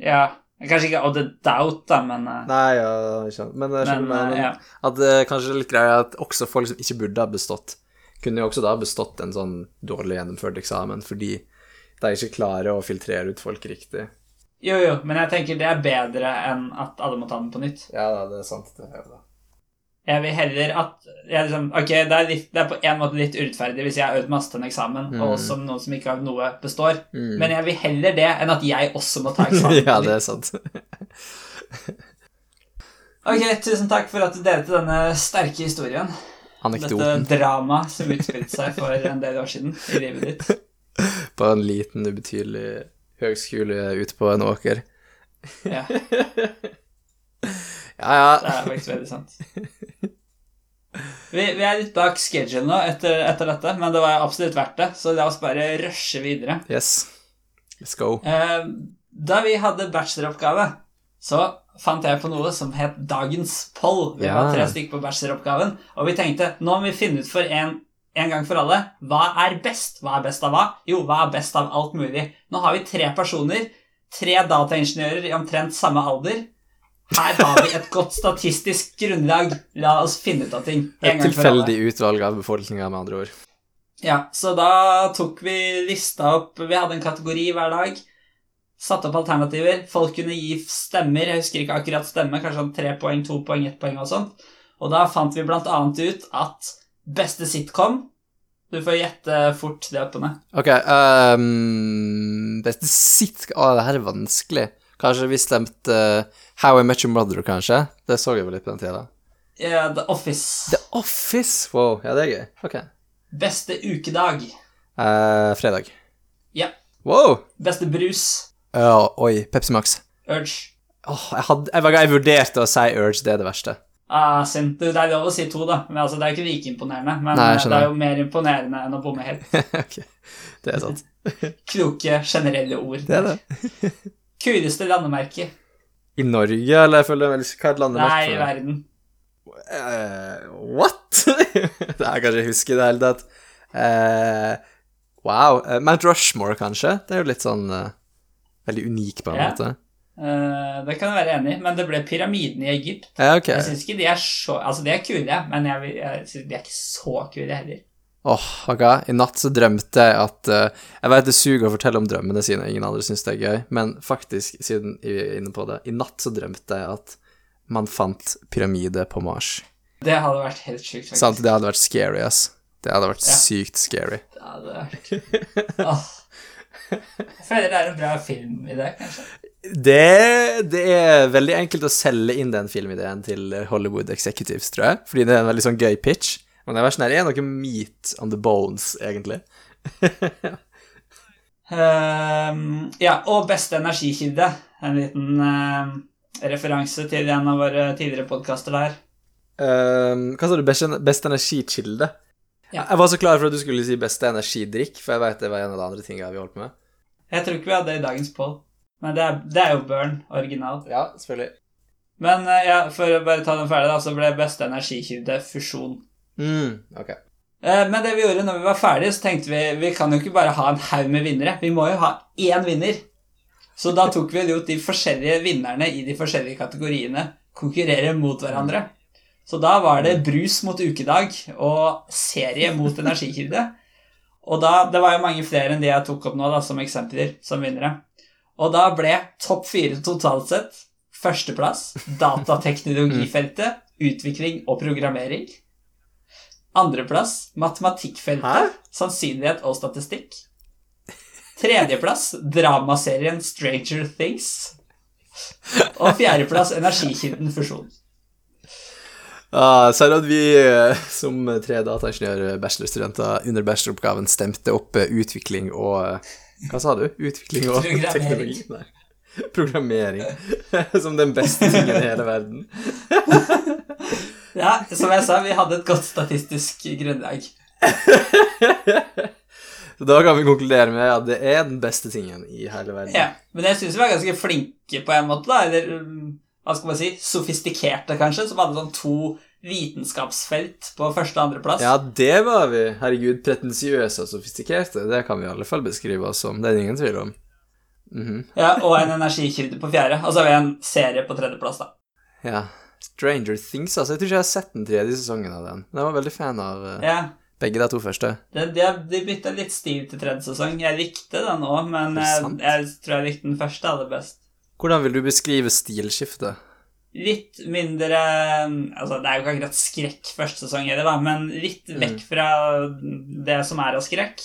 Ja, kanskje ikke of the doubt, da, men, eh, Nei, ja, ikke. Men men men, ja. at det kanskje er litt greia at også folk som ikke burde ha bestått, kunne jo også da bestått en sånn dårlig gjennomført eksamen fordi de ikke klarer å filtrere ut folk riktig. Jo, jo, men jeg tenker det er bedre enn at alle må ta den på nytt. Ja, det er sant, det er det. Jeg vil heller at jeg liksom, Ok, det er, litt, det er på en måte litt urettferdig hvis jeg har øvd masse til en eksamen, Mm. og som noen som ikke har noe, består. Mm. Men jeg vil heller det enn at jeg også må ta eksamen. ja, det er sant. Ok, tusen takk for at du delte denne sterke historien. Anekdoten Dette dramaet som utspilte seg for en del år siden i livet ditt. på en liten, ubetydelig høgskole ute på en åker. Ja, Ja, ja. det er faktisk veldig sant. Vi, vi er litt bak schedule nå etter, etter dette, men det var absolutt verdt det, så la oss bare rushe videre. Yes. Let's go. Eh, da vi hadde bacheloroppgave, så fant jeg på noe som het Dagens poll. Vi Ja. var tre stykker på bacheloroppgaven, og vi tenkte nå må vi finne ut for en, en gang for alle hva er best. Hva er best av hva? Jo, hva er best av alt mulig? Nå har vi tre personer, tre dataingeniører i omtrent samme alder. Her har vi et godt statistisk grunnlag. La oss finne ut av ting. en Et tilfeldig utvalg av befolkninga, med andre ord. Ja, så da tok vi lista opp Vi hadde en kategori hver dag. Satte opp alternativer. Folk kunne gi stemmer. Jeg husker ikke akkurat stemme. Kanskje sånn tre poeng, to poeng, ett poeng og sånt. Og da fant vi blant annet ut at beste sitcom Du får gjette fort ned. Ok, um, Beste sitcom Å, det her er vanskelig. Kanskje vi stemte uh, How I Met Your Mother, kanskje? Det så jeg vel litt på den tida. Yeah, The Office. The Office! Wow, ja, det er gøy. Ok. Beste ukedag. Uh, fredag. Ja. Wow! Beste brus. Uh, oi, Pepsi Max. Urge. Oh, jeg, hadde, jeg, jeg vurderte å si Urge, det er det verste. Ah, synd. Det er lov å si to, da. Men altså, Det er ikke like imponerende. Men Nei, eh, det er jo mer imponerende enn å bomme helt. ok, det er sant. Kloke, generelle ord. Det er det. Kuleste landemerke. I Norge, eller jeg føler vel Hva er et landemerke Nei, i verden. Uh, what? det er kanskje jeg husker i det hele tatt. Uh, wow. Mount Rushmore, kanskje? Det er jo litt sånn uh, Veldig unik, på en Ja. måte. Eh, det kan jeg være enig i, men det ble pyramidene i Egypt. Ja, okay. Jeg syns ikke de er så Altså, de er kule, men jeg, jeg synes de er ikke så kule heller. Åh, ok. I natt så drømte jeg at uh, Jeg vet det suger å fortelle om drømmene sine, ingen andre syns det er gøy, men faktisk, siden vi er inne på det I natt så drømte jeg at man fant pyramide på Mars. Det hadde vært helt sjukt, faktisk. Sant? Det hadde vært scary, ass. Det hadde vært Ja. sykt scary. Det hadde vært Åh. Jeg føler det er en bra film i det, kanskje. Det, det er veldig enkelt å selge inn den filmideen til Hollywood Executives, tror jeg. Fordi det er en veldig sånn gøy pitch. Men det er sånn her, er noe meat on the bones, egentlig. um, ja, og beste energikilde. En liten uh, referanse til en av våre tidligere podkaster der. Um, hva sa du? Beste, beste energikilde? Ja. Jeg var så klar for at du skulle si beste energidrikk, for jeg vet det var en av de andre tingene vi holdt på med. Jeg tror ikke vi hadde det i dagens poll, men det er, det er jo Burn original. Ja, selvfølgelig. Men eh, ja, for å bare ta den ferdig, da, så ble beste energikilde fusjon. Mm, ok. Eh, Men det vi gjorde når vi var ferdige, så tenkte vi vi kan jo ikke bare ha en haug med vinnere. Vi må jo ha én vinner. Så da tok vi jo de forskjellige vinnerne i de forskjellige kategoriene konkurrere mot hverandre. Så da var det brus mot ukedag og serie mot energikilde. Og da, Det var jo mange flere enn de jeg tok opp nå da, som eksempler som vinnere. Og da ble topp fire totalt sett førsteplass datateknologifeltet, utvikling og programmering. Andreplass matematikkfeltet, Hæ? sannsynlighet og statistikk. Tredjeplass dramaserien Stranger Things. Og fjerdeplass energikilden fusjon. Ah, så er at vi eh, som tre dataingeniør-bachelorstudenter under bacheloroppgaven stemte opp eh, utvikling og eh, Hva sa du? Utvikling og teknologi? Nei. Programmering. som den beste tingen i hele verden. Ja, som jeg sa, vi hadde et godt statistisk grunnlag. Så da kan vi konkludere med at det er den beste tingen i hele verden. Ja, Men jeg syns vi var ganske flinke på en måte, da. Eller um, hva skal man si, sofistikerte, kanskje, som hadde sånn to vitenskapsfelt på første og andreplass. Ja, det var vi. Herregud, pretensiøse og sofistikerte. Det kan vi i alle fall beskrive oss som. Det er det ingen tvil om. Mhm. Ja, Og en energikilde på fjerde. Og så har vi en serie på tredjeplass, da. Ja. Stranger Things, altså. Jeg tror ikke jeg har sett den tredje sesongen av den. Jeg var veldig fan av uh, Ja, begge de to første. De, de, de bytta litt stil til tredje sesong. Jeg likte den òg, men jeg, jeg tror jeg likte den første aller best. Hvordan vil du beskrive stilskiftet? Litt mindre Altså, det er jo ikke akkurat skrekk første sesong heller, da, men litt Mm. vekk fra det som er av skrekk.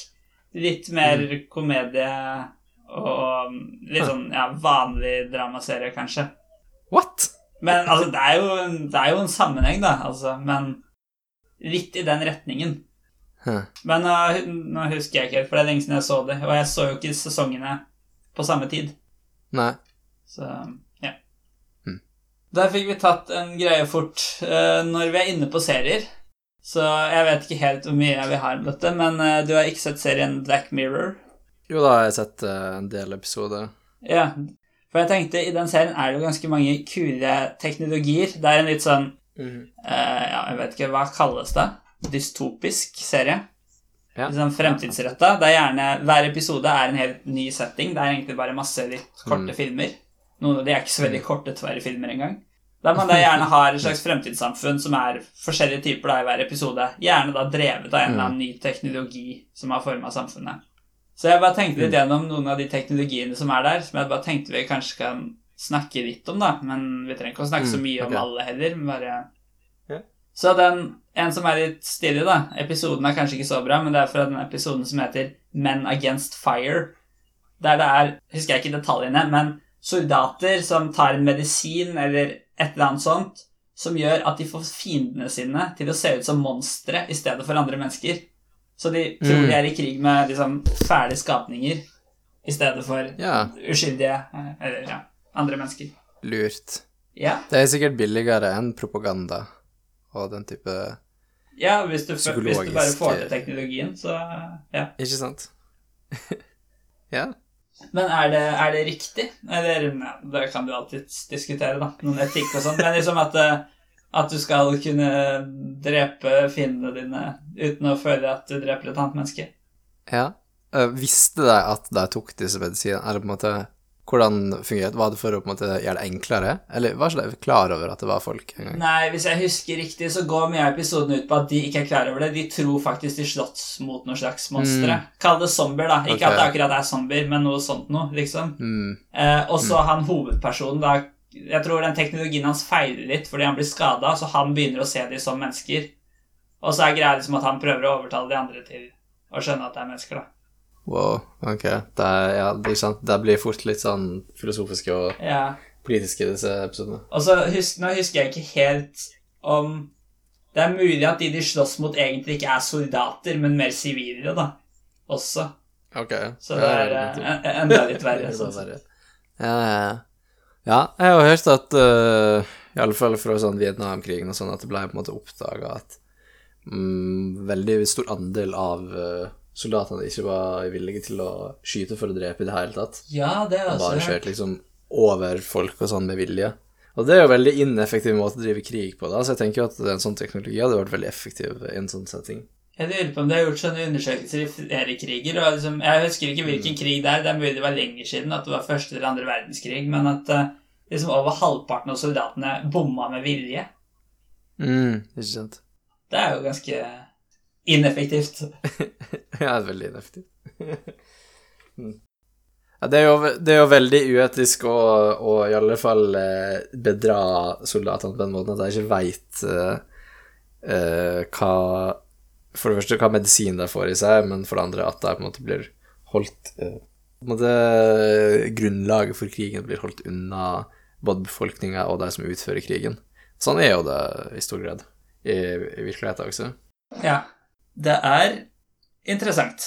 Litt mer Mm. komedie og litt sånn ja, vanlig dramaserie, kanskje. What? Men altså, det er jo, det er jo en sammenheng, da, altså, men litt i den retningen. Huh. Men nå, nå husker jeg ikke helt, for det er lenge siden jeg så det, og jeg så jo ikke sesongene på samme tid. Nei. Så. Der fikk vi tatt en greie fort. Eh, når vi er inne på serier, Så jeg vet ikke helt hvor mye jeg vil ha om dette, men eh, du har ikke sett serien Black Mirror? Jo, da har jeg sett eh, en del episoder. Ja, for jeg tenkte i den serien er det jo ganske mange kule teknologier. Det er en litt sånn eh, Ja, jeg vet ikke, hva kalles det? Dystopisk serie. Ja. Litt sånn fremtidsretta. Det er gjerne Hver episode er en helt ny setting. Det er egentlig bare masse litt korte Mm. filmer. Noen av de er ikke så veldig korte, tverre filmer engang. Der man da gjerne har et slags fremtidssamfunn som er forskjellige typer da i hver episode. Gjerne da drevet av en eller annen ny teknologi som har forma samfunnet. Så jeg bare tenkte litt gjennom noen av de teknologiene som er der, som jeg bare tenkte vi kanskje kan snakke litt om, da. Men vi trenger ikke å snakke så Mm, mye om alle heller. men Bare Så den, en som er litt stilig, da Episoden er kanskje ikke så bra, men det er fra den episoden som heter Men Against Fire. Der det er, husker jeg ikke detaljene, men soldater som tar en medisin eller et eller annet sånt, som gjør at de får fiendene sine til å se ut som monstre i stedet for andre mennesker. Så de tror Mm. de er i krig med liksom fæle skapninger i stedet for Ja, uskyldige eh, Eller ja, andre mennesker. lurt. Ja, Det er sikkert billigere enn propaganda og den type ja hvis, du, hvis du bare får til teknologien, så ja. Ikke sant? ja. Men er det, er det riktig? Eller Det kan du alltid diskutere, da. Noen etikk og sånn. Men liksom at, eh, at du skal kunne drepe fiendene dine uten å føle at du dreper et annet menneske. ja. Eh, visste de at de tok disse medisinene, eller på en måte Hvordan fungerte Var det for å på en måte gjøre det enklere? Eller var ikke de klar over at det var folk engang? Nei, hvis jeg husker riktig, så går mye av episoden ut på at de ikke er klar over det. De tror faktisk de slåss mot noen slags monstre. Kall det zombier, da. Ikke okay. at det akkurat er zombier, men noe sånt noe, liksom. Mm. Eh, og så han hovedpersonen, da Jeg tror den teknologien hans feiler litt fordi han blir skada, så han begynner å se dem som mennesker. Og så er greia liksom at han prøver å overtale de andre til å skjønne at det er mennesker, da. Wow, ok. Det, er, ja, det, er det blir fort litt sånn filosofiske og Ja. politiske, disse episodene. Og så husk, nå husker jeg ikke helt om Det er mulig at de de slåss mot, egentlig ikke er soldater, men mer sivile, da. Også. Ok. Så det er eh, enda litt verre. Er Sånn sett. Ja, ja. ja, jeg har hørt at uh, I alle fall fra sånn Vietnamkrigen og sånn, at det ble på en måte oppdaga at mm, veldig stor andel av uh, soldatene ikke var villige til å skyte for å drepe i det hele tatt. Ja, det er Og også bare hørt. kjørt liksom over folk og sånn med vilje. Og det er jo veldig ineffektiv måte å drive krig på, da, så jeg tenker jo at en sånn teknologi hadde vært veldig effektiv i en sånn setting. Jeg lurer på om det har gjort sånne undersøkelser i flere kriger. Og liksom, jeg husker ikke hvilken krig det er. Det er mulig det var lenger siden, at det var første eller andre verdenskrig. Men at uh, liksom over halvparten av soldatene bomma med vilje. Mm, ikke sant? Det er jo ganske ineffektivt. Ja, veldig ineffektivt. Mm. ja, det, er jo, det er jo veldig uetisk å, å i alle fall eh, bedra soldatene på den måten at de ikke veit hva For det første hva medisin de får i seg, men for det andre at de på en måte blir holdt uh, på en måte Grunnlaget for krigen blir holdt unna både befolkninga og de som utfører krigen. Sånn er jo det i stor grad i, i virkeligheten også. Ja. Det er interessant.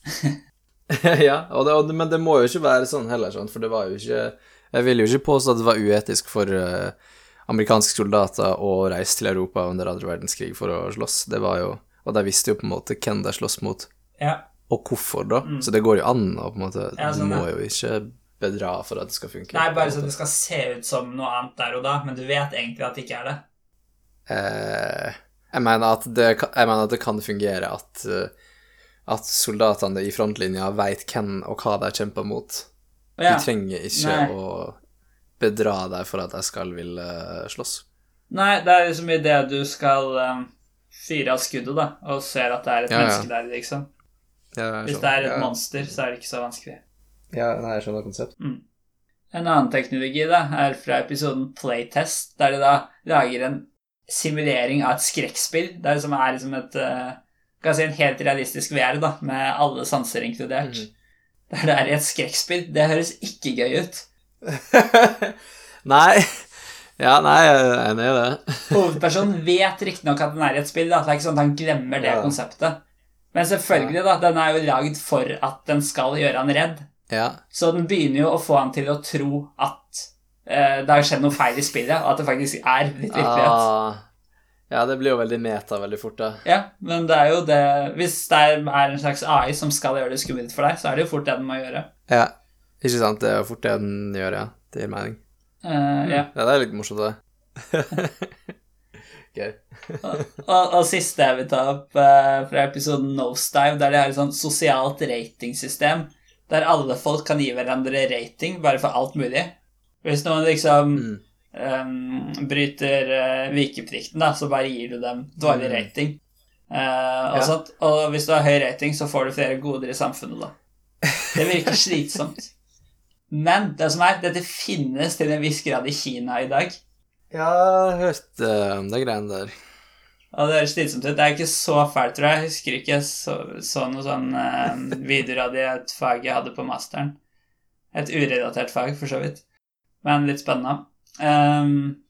ja, det, men det må jo ikke være sånn heller, sånn, for det var jo ikke Jeg vil jo ikke påstå at det var uetisk for eh, amerikanske soldater å reise til Europa under andre verdenskrig for å slåss. Det var jo Og de visste jo på en måte hvem de slåss mot, Ja. og hvorfor, da. Så det går jo an å på en måte Ja, Du sånn, må jo ikke bedra for at det skal funke. Er bare så det skal se ut som noe annet der og da, men du vet egentlig at det ikke er det. Eh, jeg, mener at det, mener at det kan fungere at eh, at soldatene i frontlinja veit hvem og hva de kjemper mot. Ja. De trenger ikke Nei. å bedra deg for at jeg skal ville slåss. Nei, det er liksom idet du skal um, fyre av skuddet, da, og ser at det er et Ja, menneske der, liksom. Ja, Hvis det er et monster, så er det ikke så vanskelig. Ja, nei, jeg skjønner konseptet. En annen teknologi da, er fra episoden Playtest, der de da lager en simulering av et skrekkspill. Det er liksom, er liksom et eh, kan si en helt realistisk VR, da, med alle sanser inkludert. Mm. Der det er i et skrekkspill. Det høres ikke gøy ut. nei. Ja, nei, jeg er enig i det. Hovedpersonen vet riktignok at den er i et spill, da. Det er ikke sånn at han glemmer det Ja. konseptet. Men selvfølgelig, da, den er jo lagd for at den skal gjøre han redd. Ja. Så den begynner jo å få han til å tro at det har skjedd noe feil i spillet, og at det faktisk er litt virkelighet. Ah, Ja, det blir jo veldig meta veldig fort, da. Ja, men det er jo det Hvis det er en slags AI som skal gjøre det skummelt for deg, så er det jo fort det den må gjøre. Ja, ikke sant? Det er jo fort det den gjør, ja. Det gir mening. Uh, ja. Ja, det er litt morsomt, det. Gøy. Og, og, og siste jeg vil ta opp uh, fra episoden Nosedive, der de har et sånt sosialt ratingsystem der alle folk kan gi hverandre rating bare for alt mulig. Hvis noen liksom Mm. um, bryter uh, vikeplikten, da, så bare gir du dem dårlig Mm. rating. Uh, og, Ja. sånt. og hvis du har høy rating, så får du flere goder i samfunnet, da. Det virker slitsomt. Men det som er, dette finnes til en viss grad i Kina i dag. Ja, jeg uh, om de greiene der. Og det høres slitsomt ut. Det er ikke så fælt, tror jeg. Jeg husker ikke jeg så, så noen sånne eh, videoer av det et fag jeg hadde på masteren. Et urelatert fag, for så vidt. Men litt spennende. Um,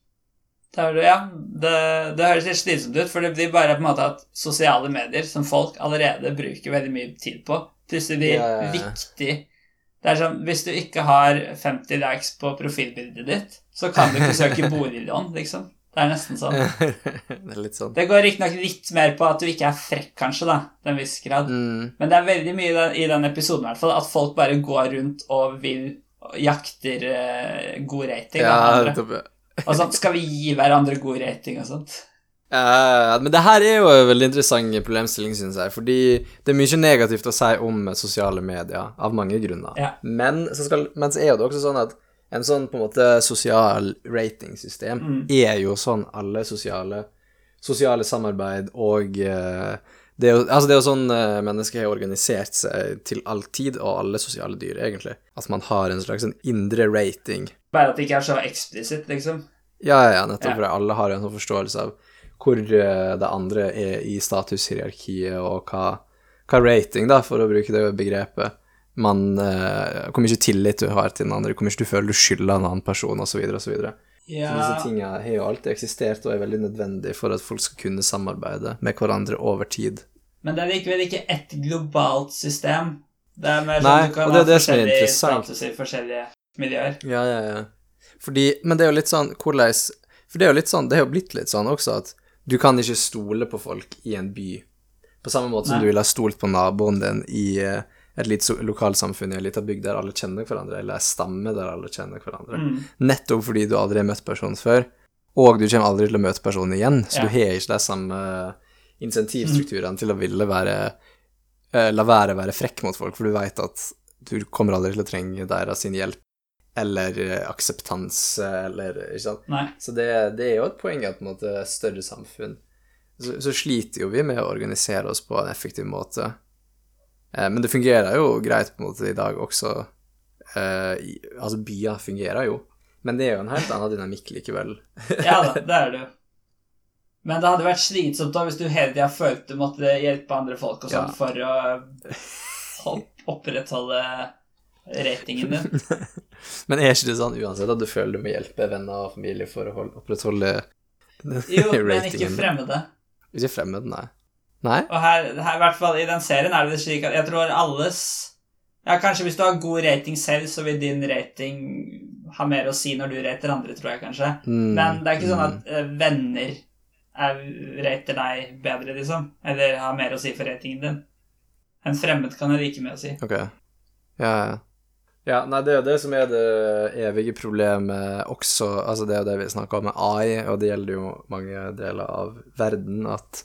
det, ja, det, det høres litt slitsomt ut, for det blir bare på en måte at sosiale medier, som folk allerede bruker veldig mye tid på, plutselig blir Ja, ja, viktig. Det er sånn, Hvis du ikke har 50 likes på profilbildet ditt, så kan du ikke søke boliglån, liksom. Det er nesten sånn. det er litt sånn. Det går riktignok litt mer på at du ikke er frekk, kanskje, da, til en viss grad. Mm. Men det er veldig mye i den, episoden i hvert fall, at folk bare går rundt og vil jakter eh, god rating. Ja, sånn, skal vi gi hverandre god rating og sånt? Uh, men det her er jo en veldig interessant problemstilling, syns jeg. Fordi det er mye negativt å si om sosiale medier, av mange grunner. Ja. Men, så skal, men så er det også sånn at en sånn på en måte sosial ratingsystem Mm. er jo sånn alle sosiale, sosiale samarbeid og eh, det er, jo, altså det er jo sånn eh, mennesker har organisert seg til all tid, og alle sosiale dyr, egentlig. At man har en slags en indre rating. Bare at det ikke er så eksplisitt, liksom. Ja, ja, nettopp Ja. For alle har en sånn forståelse av hvor eh, det andre er i statushierarkiet, og hva, hva rating, da, for å bruke det begrepet, man uh, Hvor mye tillit du har til den andre, hvor mye du føler du skylder en annen person, osv., osv. Så Ja, disse tinga har jo alltid eksistert og er veldig nødvendig for at folk skal kunne samarbeide med hverandre over tid. Men det er likevel ikke ett globalt system. Det er mer sånn Nei, du kan det ha som forskjellige interessant. i forskjellige miljøer. Ja, ja, ja. Fordi, men det er jo litt sånn hvordan For det er jo litt sånn, det er jo blitt litt sånn også at du kan ikke stole på folk i en by på samme måte som Nei. du ville ha stolt på naboen din i eh, et lite lokalsamfunn i en liten bygd der alle kjenner hverandre, eller en stamme der alle kjenner hverandre. Mm. Nettopp fordi du aldri har møtt personen før, og du kommer aldri til å møte personen igjen, så Ja. du har ikke det samme insentivstrukturene til å ville være eh, La være være frekk mot folk, for du veit at du kommer aldri til å trenge deres sin hjelp eller eh, akseptanse, eller Ikke sant? Nei. Så det, det er jo et poeng at på en måte større samfunn så, så sliter jo vi med å organisere oss på en effektiv måte. Eh, men det fungerer jo greit på en måte i dag også. Eh, i, altså, byer fungerer jo, men det er jo en helt annen dynamikk likevel. Ja da, det er det jo. Men det hadde vært slitsomt da hvis du hele tida følte du måtte hjelpe andre folk og sånn Ja. for å opprettholde ratingen din. Men er ikke det sånn uansett at du føler du må hjelpe venner og familie for å holde, opprettholde Jo, men ikke fremmede. Ikke fremmede, nei. Nei? Og her, her, i hvert fall i den serien, er det slik at jeg tror alles Ja, kanskje hvis du har god rating selv, så vil din rating ha mer å si når du rater andre, tror jeg kanskje. Mm, Men det er ikke sånn mm. at eh, venner er, rater deg bedre, liksom. Eller har mer å si for ratingen din. En fremmed kan jeg like med å si. Ok. Ja, ja. Ja, nei, det er jo det som er det evige problemet også, altså det er jo det vi snakker om med AI, og det gjelder jo mange deler av verden, at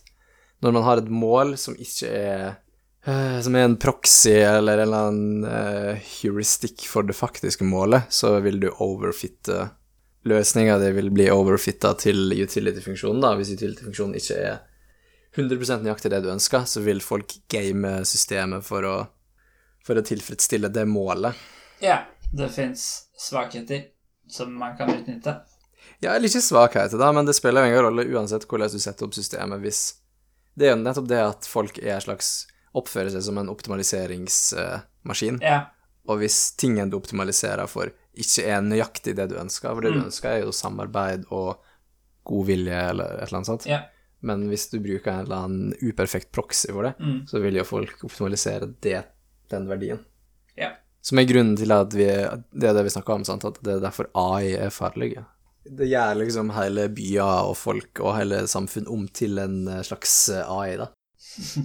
når man har et mål som ikke er eh, som er en proxy eller en eller annen uh, heuristikk for det faktiske målet, så vil du overfitte løsninga di vil bli overfitta til utility-funksjonen, da. Hvis utility-funksjonen ikke er 100% nøyaktig det du ønsker, så vil folk game systemet for å, for å tilfredsstille det målet. Ja, det fins svakheter som man kan utnytte. Ja, eller ikke svakheter, da, men det spiller jo ingen rolle uansett hvordan du setter opp systemet, hvis Det er jo nettopp det at folk er slags Oppfører seg som en optimaliseringsmaskin, Ja, og hvis tingen du optimaliserer for, ikke er nøyaktig det du ønsker, for det du Mm. ønsker, er jo samarbeid og god vilje eller et eller annet sånt, Yeah. men hvis du bruker en eller annen uperfekt proxy for det, Mm. så vil jo folk optimalisere det, den verdien. Yeah. Som er grunnen til at vi Det er det vi snakker om, sant? at det er derfor AI er farlig. Det gjør liksom hele byer og folk og hele samfunn om til en slags AI, da.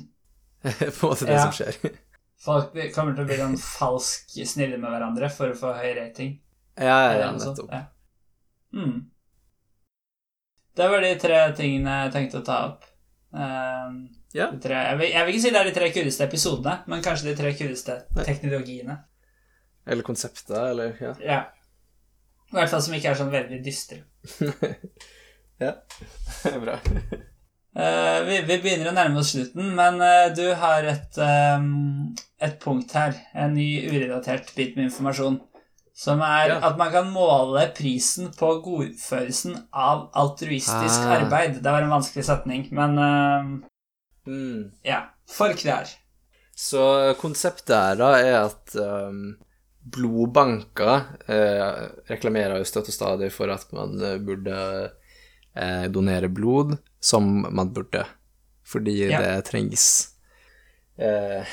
På en måte det Ja. som skjer. Folk kommer til å bli sånn falsk snille med hverandre for å få høy rating. Ja, ja, ja nettopp. Ja. Mm. Det var de tre tingene jeg tenkte å ta opp. Ehm, Ja. tre, jeg, vil, jeg vil ikke si det er de tre kuleste episodene, men kanskje de tre kuleste teknologiene. Eller konseptet, eller ja. Ja. I hvert fall som ikke er sånn veldig dystre. ja. Bra. Eh, vi, vi begynner å nærme oss slutten, men uh, du har et, um, et punkt her. En ny urelatert bit med informasjon. Som er Ja. at man kan måle prisen på godfølelsen av altruistisk Ah. arbeid. Det var en vanskelig setning, men uh, Mm. ja. Forklar. Så konseptet her da er at um, blodbanker eh, reklamerer jo støtt og stadig for at man burde eh, donere blod, som man burde, fordi Ja. det trengs eh,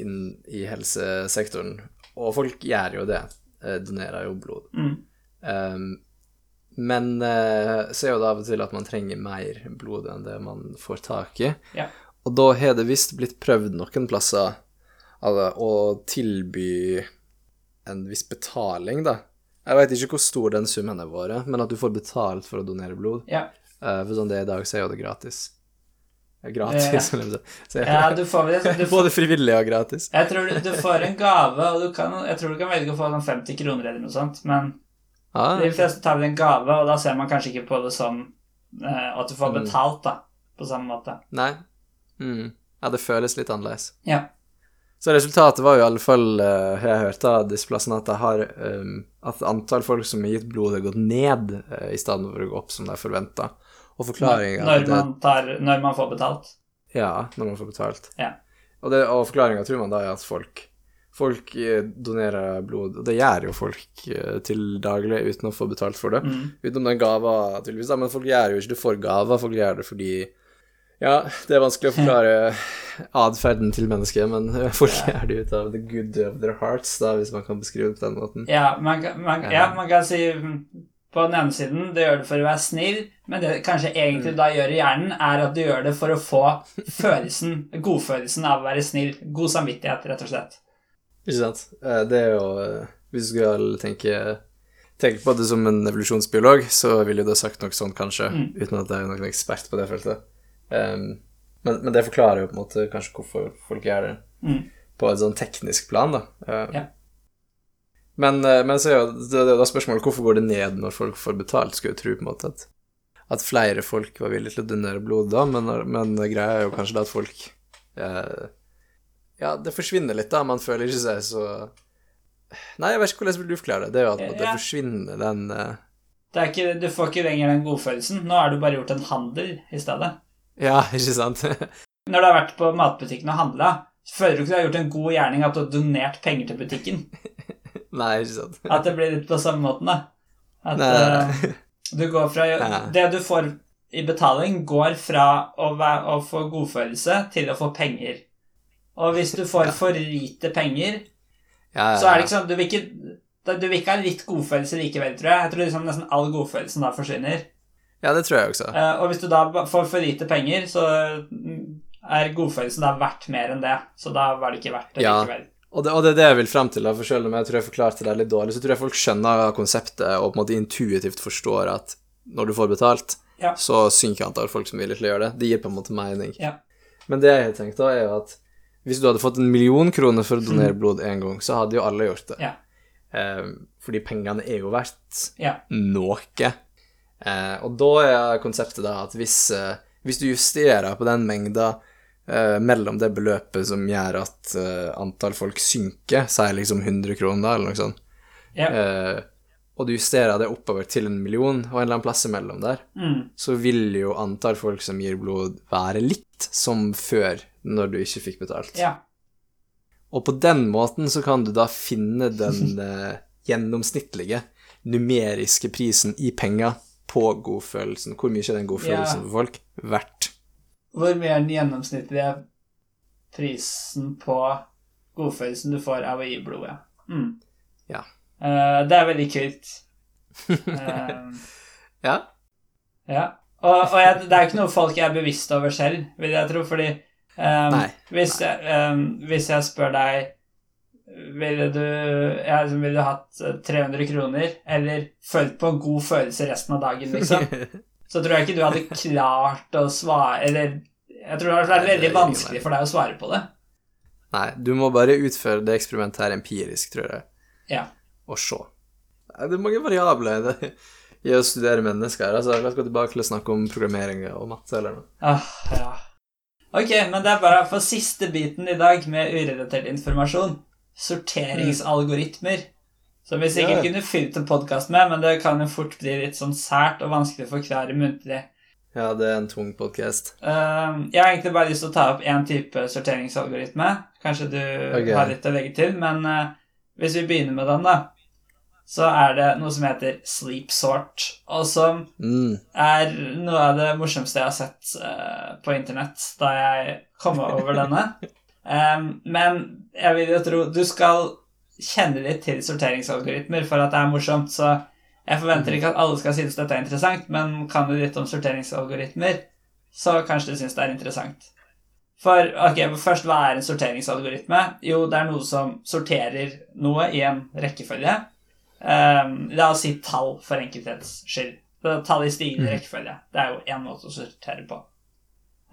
inn i helsesektoren. Og folk gjør jo det, eh, donerer jo blod. Mm. Um, men eh, så er jo det av og til at man trenger mer blod enn det man får tak i. Ja. Og da har det visst blitt prøvd noen plasser å tilby en viss betaling, da. Jeg veit ikke hvor stor den summen er våre, men at du får betalt for å donere blod. Ja. Uh, for sånn det er i dag, så er jo det gratis. Ja, Gratis, Ja. som de ja, du får du får, Både frivillig og gratis. Jeg tror du, du får en gave, og du kan, jeg tror du kan velge å få sånn 50 kroner eller noe sånt, men Ah, de fleste tar vel en gave, og da ser man kanskje ikke på det som uh, at du får Mm. betalt, da, på samme måte. nei. Mm. Ja, det føles litt annerledes. Ja. Så resultatet var jo i alle fall, uh, jeg hørt av disse plassene, at, det har, um, at antall folk som har gitt blod, har gått ned uh, i stedet for å gå opp som de forventa. Og forklaringa Når når man får betalt. Ja, når man får betalt. Ja. Og, det- og forklaringa tror man da er at folk Folk eh, donerer blod, og det gjør jo folk til daglig uten å få betalt for det. Mm. Utenom den gava, tydeligvis, da, men folk gjør jo ikke det for gaver, folk gjør det fordi Ja, det er vanskelig å forklare atferden til mennesket, men folk er det ut av the good of their hearts, da, hvis man kan beskrive det på den måten. Ja, man, man, ja, man kan si mm, på den ene siden du gjør det for å være snill, men det kanskje egentlig Mm. da gjør i hjernen, er at du gjør det for å få følelsen, godfølelsen av å være snill. God samvittighet, rett og slett. Ikke sant? Eh, Det er jo eh, Hvis du skal tenke Tenke på det som en evolusjonsbiolog, så ville du ha sagt noe sånt, kanskje, Mm. uten at jeg er noen ekspert på det feltet. Um, men, men det forklarer jo på en måte kanskje hvorfor folk gjør det Mm. på et sånn teknisk plan, da. Um, Ja. Men, eh, men så er jo det, det er da spørsmålet hvorfor går det ned når folk får betalt? Skulle jeg tro på en måte at, at flere folk var villige til å donere blod da, men, men greia er jo kanskje da at folk eh, Ja, det forsvinner litt, da. Man føler ikke seg så Nei, jeg vet ikke hvordan du forklare det. Det er jo at det forsvinner den eh, Det ikke, du får ikke lenger den godfølelsen. Nå har du bare gjort en handel i stedet. Ja, ikke sant? Når du har vært på matbutikken og handla, føler du ikke du har gjort en god gjerning at du har donert penger til butikken? Nei, ikke sant? At det blir litt på samme måten, da. At Nei, eh, du går fra Nei. Det du får i betaling, går fra å, være, å få godfølelse til å få penger. Og hvis du får Ja. for lite penger, ja, ja, så er det ikke sånn Du vil ikke, du vil ikke ha litt godfølelse likevel, tror jeg. Jeg tror liksom nesten all godfølelsen da forsvinner. Ja, det tror jeg også. Uh, og hvis du da får for lite penger, så mm, er godfølelsen da verdt mer enn det. Så da var det ikke verdt det Ja. likevel. Og det, og det er det jeg vil frem til, for selv om jeg tror jeg forklarte det litt dårlig, så tror jeg folk skjønner konseptet og på en måte intuitivt forstår at når du får betalt, Ja. så synker antall folk som er villige til å gjøre det. Det gir på en måte mening. Ja. Men det jeg har tenkt da, er jo at hvis du hadde fått en million kroner for å donere blod én gang, så hadde jo alle gjort det. Ja. Eh, fordi pengene er jo verdt Ja. noe. Eh, og da er konseptet da at hvis, eh, hvis du justerer på den mengda eh, mellom det beløpet som gjør at eh, antall folk synker, sier liksom 100 kroner eller noe sånt, yeah. eh, og du justerer det oppover til en million og en eller annen plass imellom der, Mm. så vil jo antall folk som gir blod, være litt som før, når du ikke fikk betalt. Yeah. Og på den måten så kan du da finne den eh, gjennomsnittlige numeriske prisen i penger på godfølelsen. Hvor mye er den godfølelsen Ja. for folk verdt? Hvor mye er den gjennomsnittlige prisen på godfølelsen du får av å gi blodet? Mm. Ja. Uh, det er veldig kult. Uh, Ja. ja. Og, og jeg, det er ikke noe folk er bevisst over selv, vil jeg tro, fordi um. Hvis, jeg, um, hvis jeg spør deg Ville du, ja, liksom, ville du hatt eh, 300 kroner, eller følt på en god følelse resten av dagen, liksom? Så tror jeg ikke du hadde klart å svare Eller jeg tror det hadde vært veldig vanskelig for deg å svare på det. Nei, du må bare utføre det eksperimentet her empirisk, tror jeg, Ja. og se. Det er mange variabler i å studere mennesker. Altså, la oss gå tilbake til å snakke om programmering og matte eller noe. Ah, ja. Ok, men det er bare for siste biten i dag med urelatert informasjon. Sorteringsalgoritmer. Som vi sikkert Ja. kunne fylt en podkast med, men det kan jo fort bli litt sånn sært og vanskelig å forklare muntlig. Ja, det er en tung podkast. Um, jeg har egentlig bare lyst til å ta opp én type sorteringsalgoritme. Kanskje du okay. har litt å legge til, men eh, hvis vi begynner med den, da, så er det noe som heter sleep sort, og som Mm. er noe av det morsomste jeg har sett eh, på internett da jeg kom over denne. Em, men jeg vil jo tro Du skal kjenne litt til sorteringsalgoritmer for at det er morsomt, så jeg forventer ikke at alle skal synes dette er interessant, men kan du litt om sorteringsalgoritmer, så kanskje du synes det er interessant. For ok, først, hva er en sorteringsalgoritme? Jo, det er noe som sorterer noe i en rekkefølge. Um, la oss si tall for enkelthets skyld. Tall i stigende rekkefølge. Det er jo én måte å sortere på.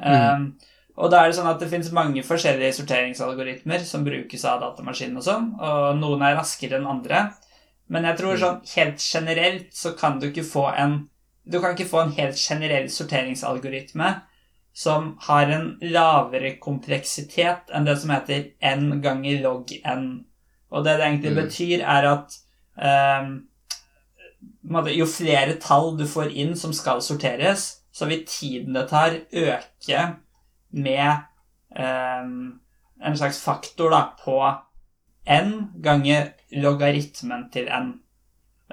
Um, Og da er det sånn at det finnes mange forskjellige sorteringsalgoritmer som brukes av datamaskinen og sånn, og noen er raskere enn andre. Men jeg tror sånn helt generelt så kan du ikke få en Du kan ikke få en helt generell sorteringsalgoritme som har en lavere kompleksitet enn det som heter n ganger log n. Og det det egentlig Mm. betyr, er at måte, jo flere tall du får inn som skal sorteres, så vil tiden det tar, øke med ehm, en slags faktor da, på n ganger logaritmen til n.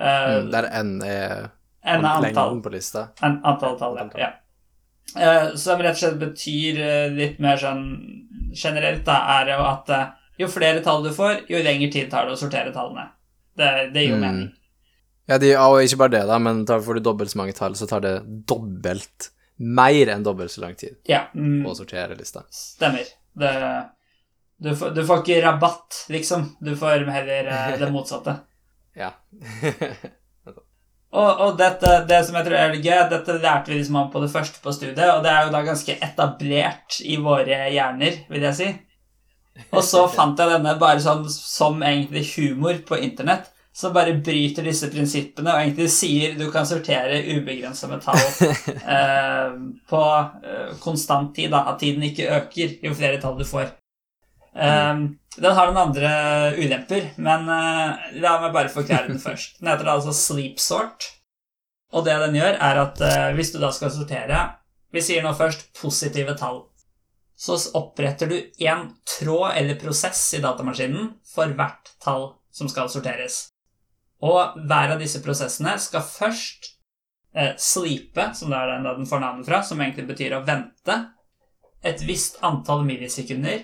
Uh, Mm, Der n er n er lengden på lista. N, antall tall, ja. Antall tall. ja. Uh, som rett og slett betyr uh, litt mer sånn generelt, da, er jo at jo flere tall du får, jo lengre tid tar det å sortere tallene. Det, det gir jo Mm. mening. Ja, de, og ikke bare det, da, men tar, får du dobbelt så mange tall, så tar det dobbelt mer enn dobbelt så lang tid Ja, mm, å sortere lista. stemmer. Det, du, får, du får ikke rabatt, liksom. Du får heller eh, det motsatte. Ja. Og, og dette, det som jeg tror er gøy, dette lærte vi liksom om på det første på studiet, og det er jo da ganske etablert i våre hjerner, vil jeg si. Og så fant jeg denne bare sånn som egentlig humor på internett, som bare bryter disse prinsippene og egentlig sier du kan sortere ubegrensa metall eh, på eh, konstant tid, da, at tiden ikke øker jo flere tall du får. Eh, den har noen andre ulemper, men eh, la meg bare forklare den først. Den heter altså sleep sort, og det den gjør, er at eh, hvis du da skal sortere Vi sier nå først positive tall. Så oppretter du én tråd eller prosess i datamaskinen for hvert tall som skal sorteres. Og hver av disse prosessene skal først eh, sleepe, som det er den, den får navnet fra, som egentlig betyr å vente, et visst antall millisekunder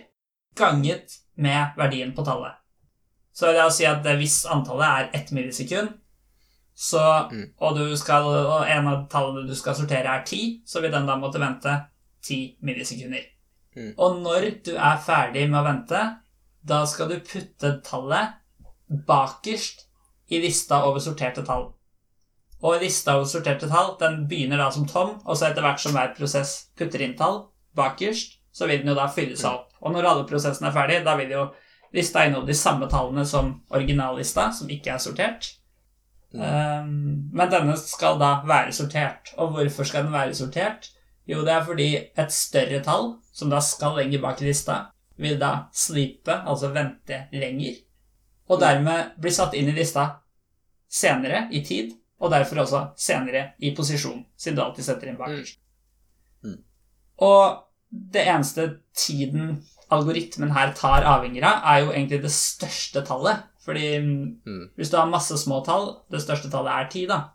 ganget med verdien på tallet. Så la oss si at hvis antallet er ett millisekund, så, Mm. og, du skal, og en av tallene du skal sortere, er ti, så vil den da måtte vente ti millisekunder. Mm. Og når du er ferdig med å vente, da skal du putte tallet bakerst i lista over sorterte tall. Og lista over sorterte tall den begynner da som tom, og så etter hvert som hver prosess putter inn tall bakerst, så vil den jo da fylle seg opp. Og når alle prosessene er ferdig, da vil jo lista inneholde de samme tallene som originallista, som ikke er sortert. Um, men denne skal da være sortert. Og hvorfor skal den være sortert? Jo, det er fordi et større tall, som da skal lenger bak i lista, vil da slipe, altså vente lenger, og dermed blir satt inn i lista senere i tid, og derfor også senere i posisjon, siden du alltid setter inn bakerst. Mm. Mm. Og det eneste tiden algoritmen her tar avhenger av, er jo egentlig det største tallet. Fordi Mm. hvis du har masse små tall, det største tallet er ti, da,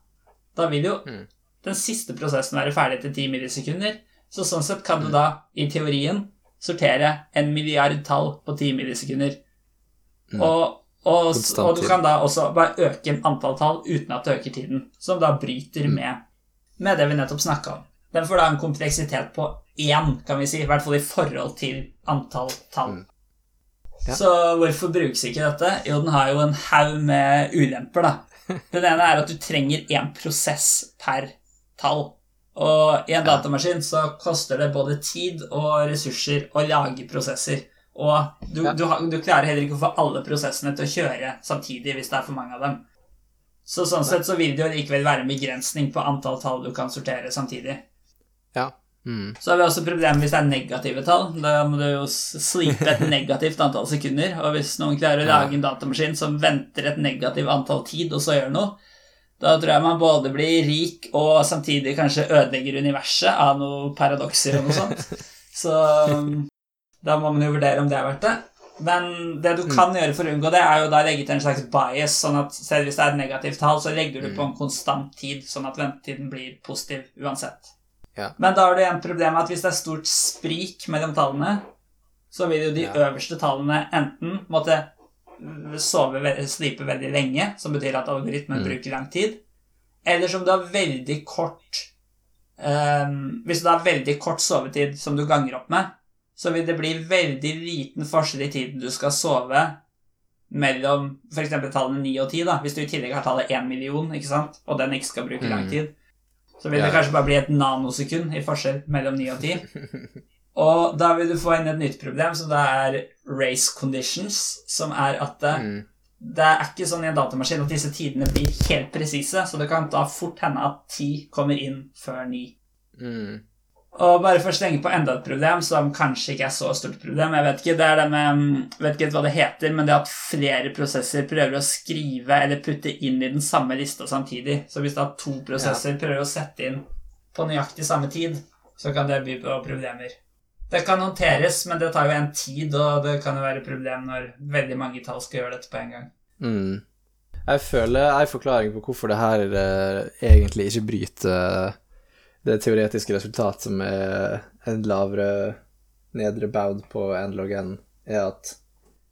da vil jo Mm. den siste prosessen være ferdig etter ti millisekunder. Så sånn sett kan du Mm. da, i teorien, sortere en milliard tall på ti millisekunder. Mm. Og Og, og du kan da også bare øke antall tall uten at du øker tiden, som da bryter Mm. med, med det vi nettopp snakka om. Den får da en kompleksitet på én, kan vi si, i hvert fall i forhold til antall tall. Mm. Ja. Så hvorfor brukes ikke dette? Jo, den har jo en haug med ulemper, da. Den ene er at du trenger én prosess per tall. Og i en datamaskin så koster det både tid og ressurser å lage prosesser. Og du, Ja. du, du klarer heller ikke å få alle prosessene til å kjøre samtidig hvis det er for mange av dem. Så sånn sett så vil det jo likevel være en begrensning på antall tall du kan sortere samtidig. Ja. Mm. Så har vi også problemet hvis det er negative tall. Da må du jo slipe et negativt antall sekunder. Og hvis noen klarer å lage en datamaskin som venter et negativt antall tid, og så gjør noe, da tror jeg man både blir rik og samtidig kanskje ødelegger universet av noen paradokser og noe sånt. Så um, da må man jo vurdere om det er verdt det. Men det du kan gjøre for å unngå det, er jo da å legge til en slags bias, sånn at selv hvis det er et negativt tall, så legger du på en konstant tid, sånn at ventetiden blir positiv uansett. Ja. Men da har du igjen problemet at hvis det er stort sprik mellom tallene, så vil jo de Ja. øverste tallene enten måtte sove, ve- slipe veldig lenge, som betyr at algoritmen Mm. bruker lang tid, eller som du har veldig kort um, Hvis du har veldig kort sovetid som du ganger opp med, så vil det bli veldig liten forskjell i tiden du skal sove mellom f.eks. tallene 9 og 10, da, hvis du i tillegg har tallet 1 million, ikke sant, og den ikke skal bruke lang Mm. tid. Så vil det kanskje bare bli et nanosekund i forskjell mellom 9 og 10. Og da vil du få inn et nytt problem, som da er race conditions, som er at det, Mm. det er ikke sånn i en datamaskin at disse tidene blir helt presise, så det kan da fort hende at 10 kommer inn før 9. Mm. Og bare for å slenge på enda et problem som kanskje ikke er så stort problem, jeg vet ikke, det er det med vet ikke hva det heter, men det at flere prosesser prøver å skrive eller putte inn i den samme lista samtidig. Så hvis da to prosesser prøver å sette inn på nøyaktig samme tid, så kan det by på problemer. Det kan håndteres, men det tar jo en tid, og det kan jo være et problem når veldig mange tall skal gjøre dette på en gang. Mm. Jeg føler en forklaring på hvorfor det her eh, egentlig ikke bryter det teoretiske resultat som er en lavere nedre bound på n log n, er at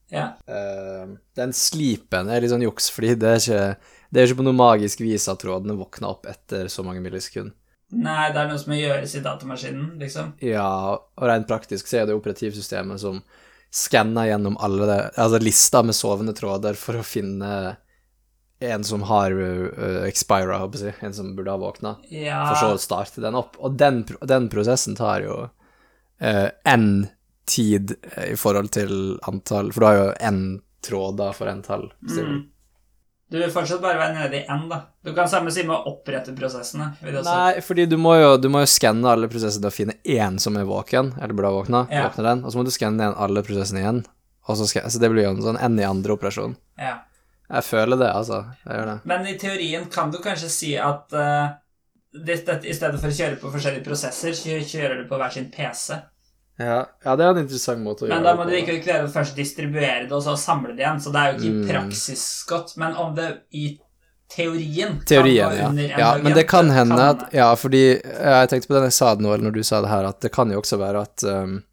Ja. uh, den slipen er litt sånn juks, fordi det er ikke det er ikke på noe magisk vis at trådene våkner opp etter så mange millisekunder. Nei, det er noe som må gjøres i datamaskinen, liksom. Ja, og rent praktisk så er det operativsystemet som skanner gjennom alle det, altså lista med sovende tråder for å finne en som har uh, expira, håper jeg, en som burde ha våkna, Ja. for så å starte den opp. Og den, den prosessen tar jo uh, n tid eh, i forhold til antall, for du har jo n tråder for n tall. Mm. Du vil fortsatt bare være nede i N, da. Du kan samme si med å opprette prosessene. Nei, fordi du må jo, du må jo skanne alle prosessene og finne én som er våken, eller burde ha våkna, Ja. den, og så må du skanne igjen alle prosessene igjen. Så, skal, så det blir jo en sånn n i andre operasjon. Ja. Jeg føler det, altså. Jeg gjør det. Men i teorien kan du kanskje si at uh, dette, i stedet for å kjøre på forskjellige prosesser, kjører du på hver sin PC. Ja, ja, det er en interessant måte å gjøre det. Men da må du ikke klare å først distribuere det, og så samle det igjen. Så det er jo ikke i Mm. praksis godt. Men om det i teorien Teorien, ja. ja. Men det kan hende at Ja, fordi jeg tenkte på det jeg sa det nå, eller når du sa det her, at det kan jo også være at um,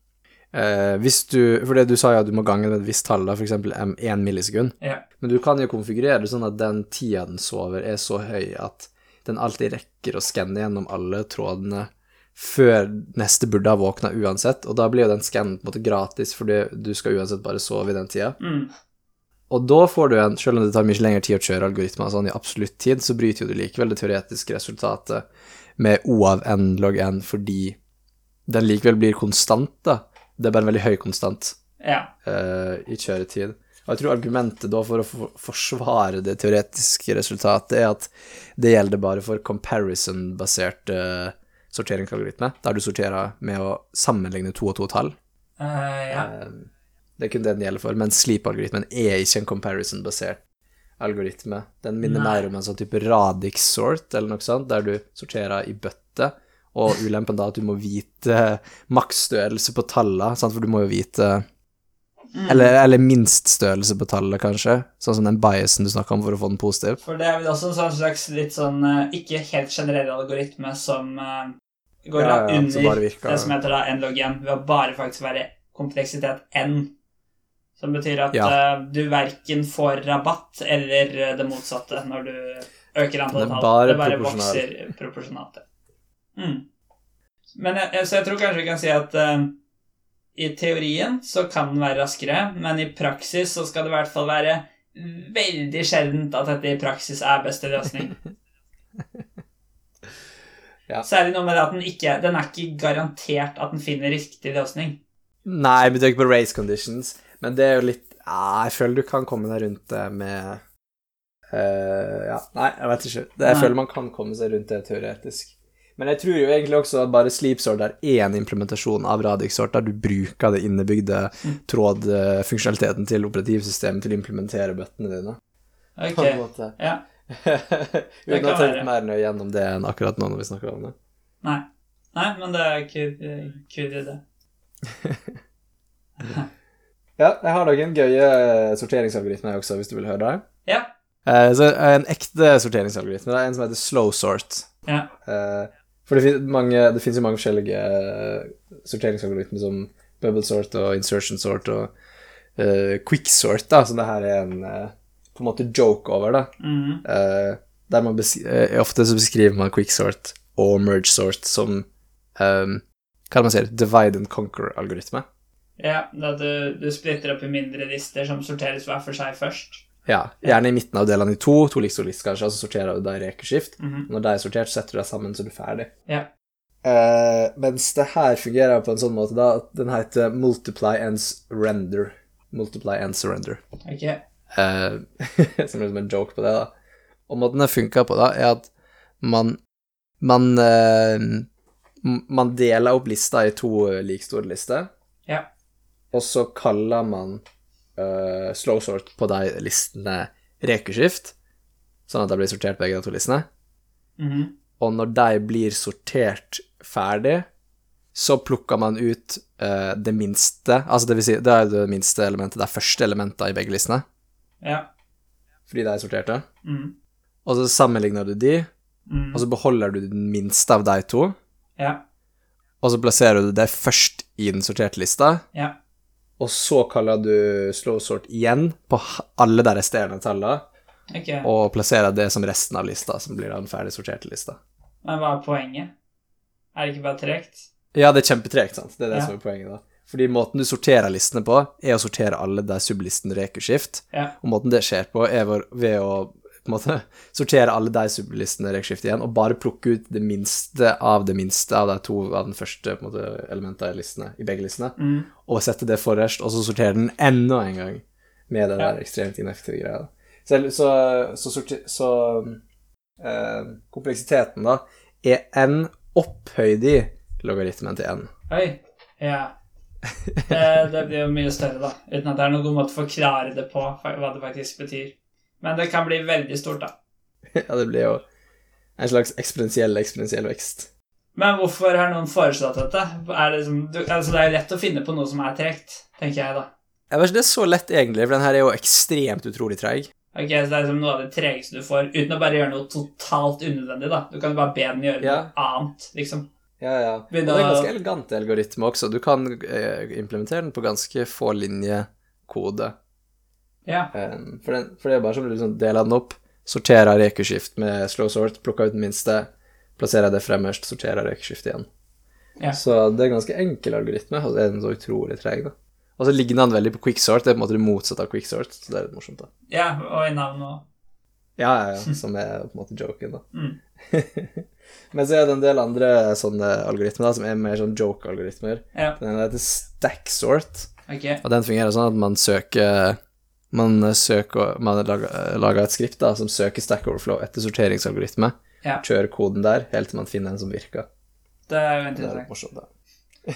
eh, hvis du For det du sa jo at du må gange med et visst tall, eksempel én millisekund. Ja. Men du kan jo konfigurere det sånn at den tida den sover, er så høy at den alltid rekker å skanne gjennom alle trådene før neste burde ha våkna uansett, og da blir jo den skannen på en måte gratis, fordi du skal uansett bare sove i den tida. Mm. Og da får du en, selv om det tar mye lengre tid å kjøre algoritmer sånn i absolutt tid, så bryter jo du likevel det teoretiske resultatet med O av n log n fordi den likevel blir konstant, da. Det er bare en veldig høy konstant Ja. uh, i kjøretid. Og jeg tror argumentet da for å for forsvare det teoretiske resultatet er at det gjelder bare for comparison-basert uh, sorteringsalgoritme, der du sorterer med å sammenligne to og to tall. Uh, ja. Eh, Det er kun det den gjelder for, men sleep-algoritmen er ikke en comparison-basert algoritme. Den minner Nei. mer om en sånn type radix sort, eller noe sånt, der du sorterer i bøtte, og ulempen da at du må vite maksstørrelse på tallene, sant, for du må jo vite Mm. eller, eller minststørrelse på tallet, kanskje, sånn som den biasen du snakka om for å få den positiv. For det er vel også en sånn slags litt sånn eh, ikke helt generell algoritme som eh, går Ja, ja, under som virker- det som heter da n log n, ved å bare faktisk være kompleksitet n. Som betyr at Ja. uh, du verken får rabatt eller det motsatte når du øker antall Det er tall. det bare vokser proporsjonalt. Mm. Men jeg, jeg, så jeg tror kanskje vi kan si at uh, i teorien så kan den være raskere, men i praksis så skal det i hvert fall være veldig sjeldent at dette i praksis er beste løsning. Ja. Særlig noe med det at den ikke Den er ikke garantert at den finner riktig løsning. Nei, vi tenker på race conditions, men det er jo litt ja, Jeg føler du kan komme deg rundt det med uh, Ja, nei, jeg vet ikke. Det, jeg Nei. føler man kan komme seg rundt det teoretisk. Men jeg tror jo egentlig også at bare sleepsort er én implementasjon av Radix-sort, der du bruker det innebygde Mm. trådfunksjonaliteten til operativsystemet til å implementere bøttene dine. Ok, ja. Uten å ha tenkt mer nøye gjennom det enn akkurat nå når vi snakker om det. Nei. Nei, men det er kul, i det. Ja, jeg har noen gøye sorteringsalgoritmer også, hvis du vil høre det. Ja. Eh, så En ekte sorteringsalgoritme det er en som heter slow sort. Ja. For det, fins jo mange forskjellige eh, sorteringsalgoritmer som bubble sort og insertion sort og uh, quick sort, da, så det her er en eh, på en måte joke over, da. Mm. Uh, der man Ofte så beskriver man quick sort og merge sort som um, Hva er det man sier? Divide and conquer-algoritme. ja da du, du splitter opp i mindre lister som sorteres hver for seg først. Ja, gjerne i midten av delene i to, to liks og liks kanskje, og så sorterer du da i rekeskift. Mhm. Når de er sortert, setter du deg sammen så du er ferdig. Ja. Uh, mens det her fungerer på en sånn måte da, at den heter multiply and render. Multiply and surrender. Ok. Uh, som liksom en joke på det, da. Og måten det funker på, da, er at man Man uh, Man deler opp lista i to like store lister, Ja. og så kaller man uh, slow sort på de listene rekeskift, sånn at de blir sortert begge de to listene. Mhm. Og når de blir sortert ferdig, så plukker man ut uh, det minste Altså det vil si, det er det minste elementet, det er første elementet i begge listene, Ja. fordi de er sorterte. Mm. Og så sammenligner du de, mm. og så beholder du den minste av de to, Ja. og så plasserer du det først i den sorterte lista, Ja. Og så kaller du slow sort igjen på alle de resterende tallene, Okay. og plasserer det som resten av lista, som blir den ferdig sorterte lista. Men hva er poenget? Er det ikke bare tregt? Ja, det er kjempetregt, sant. Det er det Ja. som er poenget, da. Fordi måten du sorterer listene på, er å sortere alle de sublistene rekurskift. Ja. Og måten det skjer på, er ved å på en måte, sortere alle de sublistene rekurskift igjen, og bare plukke ut det minste av det minste av de to av den første på en måte, elementene i listene, i begge listene, mm. og sette det forrest, og så sortere den enda en gang med det Ja. der ekstremt ineffektive greia. Så, så, så, sorti- så eh, kompleksiteten, da, er n opphøyd i logaritmen til n. Oi. Ja. Det, det blir jo mye større, da. Uten at det er noen god måte å forklare det på, hva det faktisk betyr. Men det kan bli veldig stort, da. Ja, det blir jo en slags eksponentiell, eksponentiell vekst. Men hvorfor har noen foreslått dette? Er det, som, du, altså det er jo lett å finne på noe som er tregt, tenker jeg, da. Jeg vet ikke, Det er så lett, egentlig, for den her er jo ekstremt utrolig treig. Ok, Så det er liksom noe av det tregeste du får, uten å bare gjøre noe totalt unødvendig, da. Du kan bare be den gjøre Ja. noe annet, liksom. Ja, ja. Og det er en ganske elegant algoritme også. Du kan eh, implementere den på ganske få linjer kode. Ja. Um, for, den, for det er bare sånn liksom deler den opp, sorterer rekeskift med slow sort, plukker ut den minste, plasserer det fremmest, sorterer rekeskift igjen. Ja. Så det er en ganske enkel algoritme, og så er den så utrolig treg, da. Og så ligner den veldig på quicksort, det er på en måte det motsatte av quicksort, så det er litt morsomt, da. ja, og i navn òg. Ja, ja, ja, som er på en måte joken, da. Mm. Men så er det en del andre sånne algoritmer da, som er mer sånn joke-algoritmer. Ja, Den heter stacksort, okay. og den fungerer sånn at man søker man søker Man lager, lager et skript da, som søker Stack Overflow etter sorteringsalgoritme. Ja. Kjører koden der helt til man finner en som virker. Det er jo Det er interessant. Ja,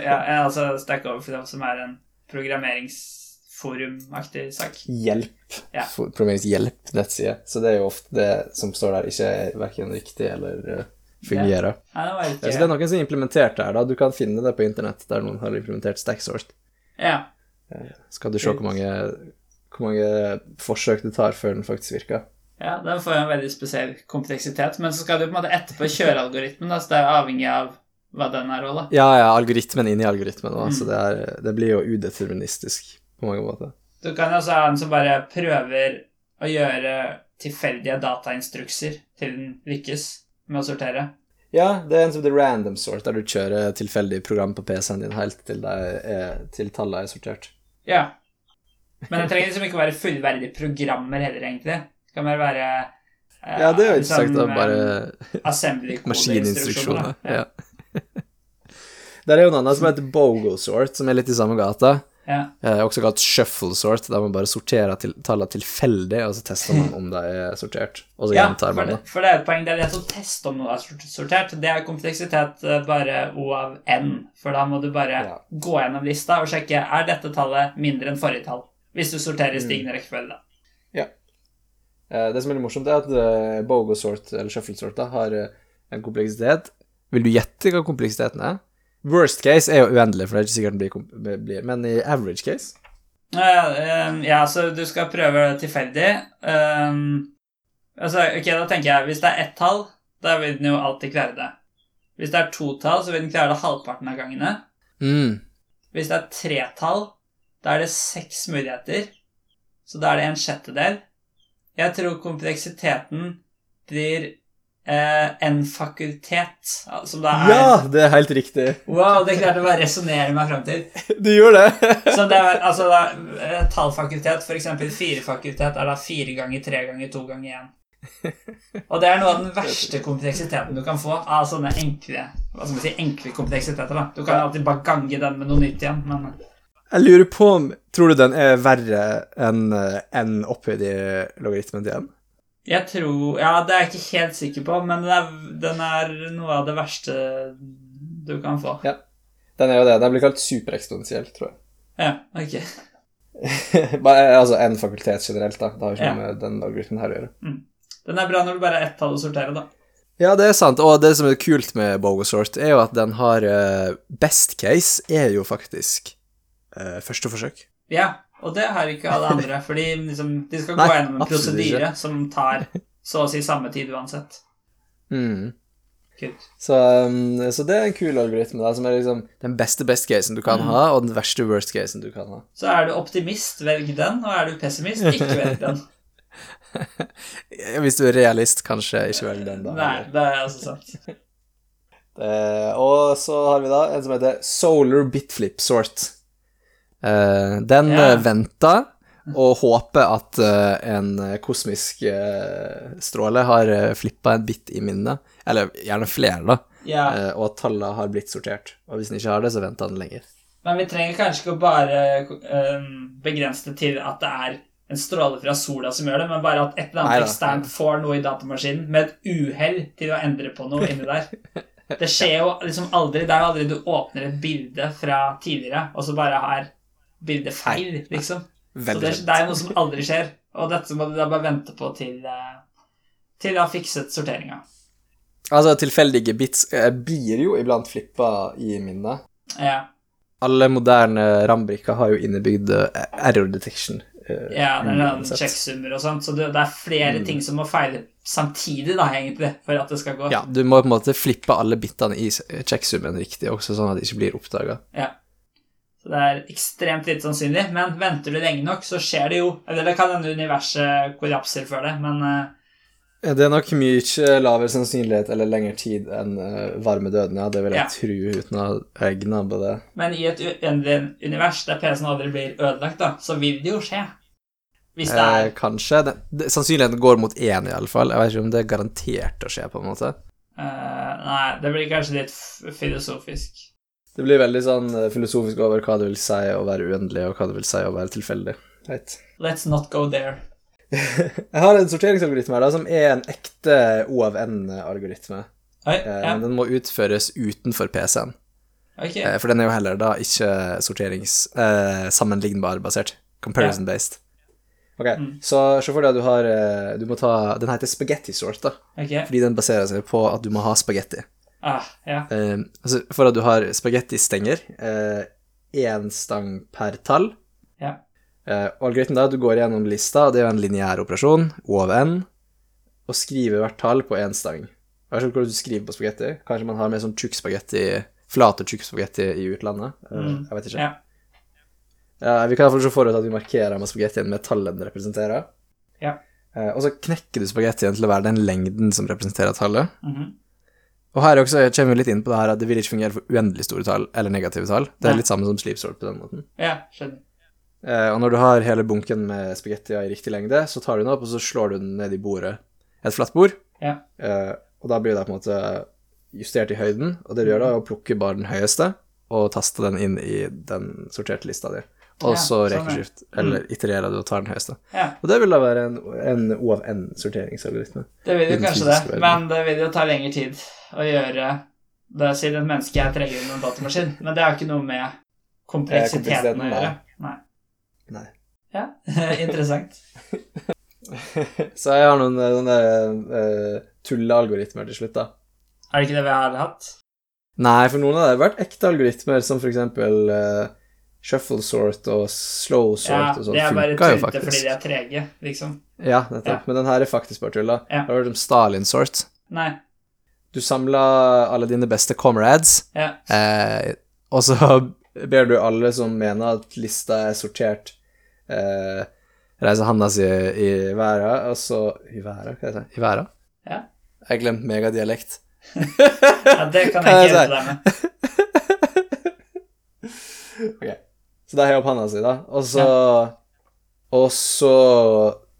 ja, altså Stack Overflow, som er en programmeringsforumaktig sak. Hjelp. Ja. Programmeringshjelp-nettside. Så det er jo ofte det som står der, ikke er verken riktig eller eh, fungerer. Det var Ja, så det er noen som har implementert det her, da. Du kan finne det på internett der noen har implementert Stack Stacksort. Ja. Skal du se hvor mange, hvor mange forsøk det tar før den faktisk virker. ja, den får jo en veldig spesiell kompleksitet, men så skal du på en måte etterpå kjøre algoritmen, da, så det er avhengig av hva den er òg, da. Ja, ja, algoritmen inni algoritmen òg, Mm. så det, er, det blir jo udeterministisk på mange måter. Du kan jo også ha en som bare prøver å gjøre tilfeldige datainstrukser til den lykkes med å sortere. Ja, det er en som heter random sort, der du kjører tilfeldig program på PC-en din helt til, er, til tallet er sortert. Ja. Men det trenger liksom ikke å være fullverdige programmer heller, egentlig. Det kan bare være uh, Ja, det er jo ikke sagt, da. eh, bare assembly Maskininstruksjoner. Ja. Ja. Der er jo en annen som heter Bogosort, som er litt i samme gata. ja. Eh, også kalt shuffle sort, der man bare sorterer til, tallene tilfeldig, og så tester man om de er sortert, og så Ja, gjentar man det, det. for det er et poeng. Det er det å teste om noe er sortert. Det er kompleksitet eh, bare O av N. For da må du bare Ja. gå gjennom lista og sjekke er dette tallet mindre enn forrige tall. Hvis du sorterer i Mm. stigende rekkefølge. da. Ja. det som er litt morsomt, er at uh, bogo sort, eller shuffle sort, da, har eh, en kompleksitet. Vil du gjette hva kompleksiteten er? Worst case er jo uendelig, for det er ikke sikkert den blir, men i average case eh, ja, så du skal prøve tilfeldig. Um, altså, ok, da tenker jeg Hvis det er ett tall, da vil den jo alltid klare det. Hvis det er to tall, så vil den klare det halvparten av gangene. mm. Hvis det er tre tall, da er det seks muligheter. Så da er det en sjettedel. Jeg tror kompleksiteten blir eh, en fakultet, som da er Ja, det er helt riktig. Wow, det klarte jeg bare å resonnere meg fram til. Du gjorde det. Så det er, altså da, eh, tallfakultet, eksempel firefakultet, er da fire ganger tre ganger to ganger én. Og det er noe av den verste kompleksiteten du kan få av sånne enkle hva skal man si, enkle kompleksiteter. da. Du kan alltid bare gange den med noe nytt igjen, men Jeg lurer på om Tror du den er verre enn en opphøyd i logaritmen til n? jeg tror Ja, det er jeg ikke helt sikker på, men den er, den er noe av det verste du kan få. Ja. Den er jo det. Den blir kalt supereksponentiell, tror jeg. Ja, ok. Bare, altså en fakultet generelt, da. Det har ikke Ja. noe med den algoritmen her å gjøre. Den er bra når du bare har ett tall å sortere, da. Ja, det er sant, og det som er kult med Bogosort, er jo at den har eh, Best case er jo faktisk eh, første forsøk. Ja, og det har ikke alle andre, fordi liksom, de skal Nei, gå gjennom en prosedyre som tar så å si samme tid uansett. Mm. Så, um, så det er en kul algoritme, da, som er liksom den beste best casen du kan Mm. ha, og den verste worst casen du kan ha. Så er du optimist, velg den, og er du pessimist, ikke velg den. Hvis du er realist, kanskje ikke velg den, da. Nei, det er altså sant. Det, og så har vi da en som heter Solar Bitflip Sort. Eh, den yeah. eh, venter og håper at uh, en kosmisk uh, stråle har uh, flippa en bit i minnet, eller gjerne flere, da, yeah. uh, og at tallene har blitt sortert. Og hvis den ikke har det, så venter den lenger. men vi trenger kanskje ikke å bare um, begrense det til at det er en stråle fra sola som gjør det, men bare at et eller annet eksternt får noe i datamaskinen med et uhell til å endre på noe inni der. Det skjer jo liksom aldri. Det er jo aldri du åpner et bilde fra tidligere, og så bare har bildet feil, liksom. Så det, det er noe som aldri skjer, og dette må du da bare vente på til, eh, til du har fikset sorteringa. Altså, tilfeldige bits eh, blir jo iblant flippa i minnet. Ja, Alle moderne RAM-brikker har jo innebygd eh, error detection. Uh, ja det er sjekksummer og sånt, så det, det er flere Mm. ting som må feile samtidig, da, egentlig, for at det skal gå. Ja, du må på en måte flippe alle bitene i checksummen riktig også, sånn at det ikke blir oppdaga. Så det er ekstremt lite sannsynlig, men venter du lenge nok, så skjer det jo. Eller det kan hende universet kollapser før det, men eh, Det er nok mye lavere sannsynlighet eller lengre tid enn uh, varme døden, ja. Det vil jeg Ja. tro, uten å på det. Men i et uendelig univers der PC-en aldri blir ødelagt, da, så vil det jo skje. Hvis det Eh, er kanskje. Det, det, sannsynligheten går mot én, iallfall. Jeg vet ikke om det er garantert å skje, på en måte. eh, Nei, det blir kanskje litt filosofisk. Det blir veldig sånn eh, filosofisk over hva det vil si å være uendelig, og hva det vil si å være tilfeldig. Right. Let's not go there. Jeg har en sorteringsalgoritme her da, som er en ekte O av N-algoritme. Hey, yeah. den må utføres utenfor PC-en. ok. Eh, For den er jo heller da ikke sorterings... Eh, sammenlignbar-basert. Comparison-based. Ok, Mm. så se for deg at du har eh, Du må ta Den heter spaghetti sort, da. Okay. Fordi den baserer seg på at du må ha spagetti. Ah, ja. Eh, altså for at du har spagettistenger, én stang per tall. Ja. Eh, og algoritmen da, du går gjennom lista, og det er en lineær operasjon, O av n, og skriver hvert tall på én stang. Jeg vet ikke hvordan du skriver på spagetti. Kanskje man har mer sånn tjukk spagetti, flat og tjukk spagetti i utlandet. Eh, Mm. Jeg vet ikke. ja. Ja, vi kan iallfall se for oss at vi markerer med spagettien med tallet den representerer. Ja. Eh, og så knekker du spagettien til å være den lengden som representerer tallet. Mhm. Og her også kommer vi litt inn på det her at det vil ikke fungere for uendelig store tall eller negative tall. Det er litt samme som sleep sort på den måten. Ja, skjønner. Eh, og når du har hele bunken med spagettier i riktig lengde, så tar du den opp, og så slår du den ned i bordet. Et flatt bord. Ja. Eh, og da blir det på en måte justert i høyden, og det du gjør da, er å plukke bare den høyeste, og taste den inn i den sorterte lista di. Og Ja, så sånn, ja. eller itererer du og tar den høyeste. Ja, Og det vil da være en, en O av N-sorteringsalgoritme. det vil jo kanskje det, verden. men det vil jo ta lengre tid å gjøre det siden et menneske er tregere enn en datamaskin. Men det har ikke noe med kompleksiteten kompleksiteten, å gjøre. Nei. Nei. Ja, interessant. Så jeg har noen eh, sånne uh, tullealgoritmer til slutt, da. Er det ikke det vi har hatt? Nei, for noen av det har vært ekte algoritmer, som for eksempel eh, shuffle sort og slow sort Ja, og sånn. funka jo tullete fordi de er trege, liksom. Ja, nettopp. Ja. Men den her er faktisk bare tulla. Ja. Du hørt om Stalin sort? Nei. Du samla alle dine beste comrades, Ja. eh, og så ber du alle som mener at lista er sortert, eh, reise handa si i været, og så I været, hva heter det? I været? Ja. Jeg glemte megadialekt. ja, det kan jeg ikke hjelpe deg med. Ok. Så da opp handa si, da. Og så Og så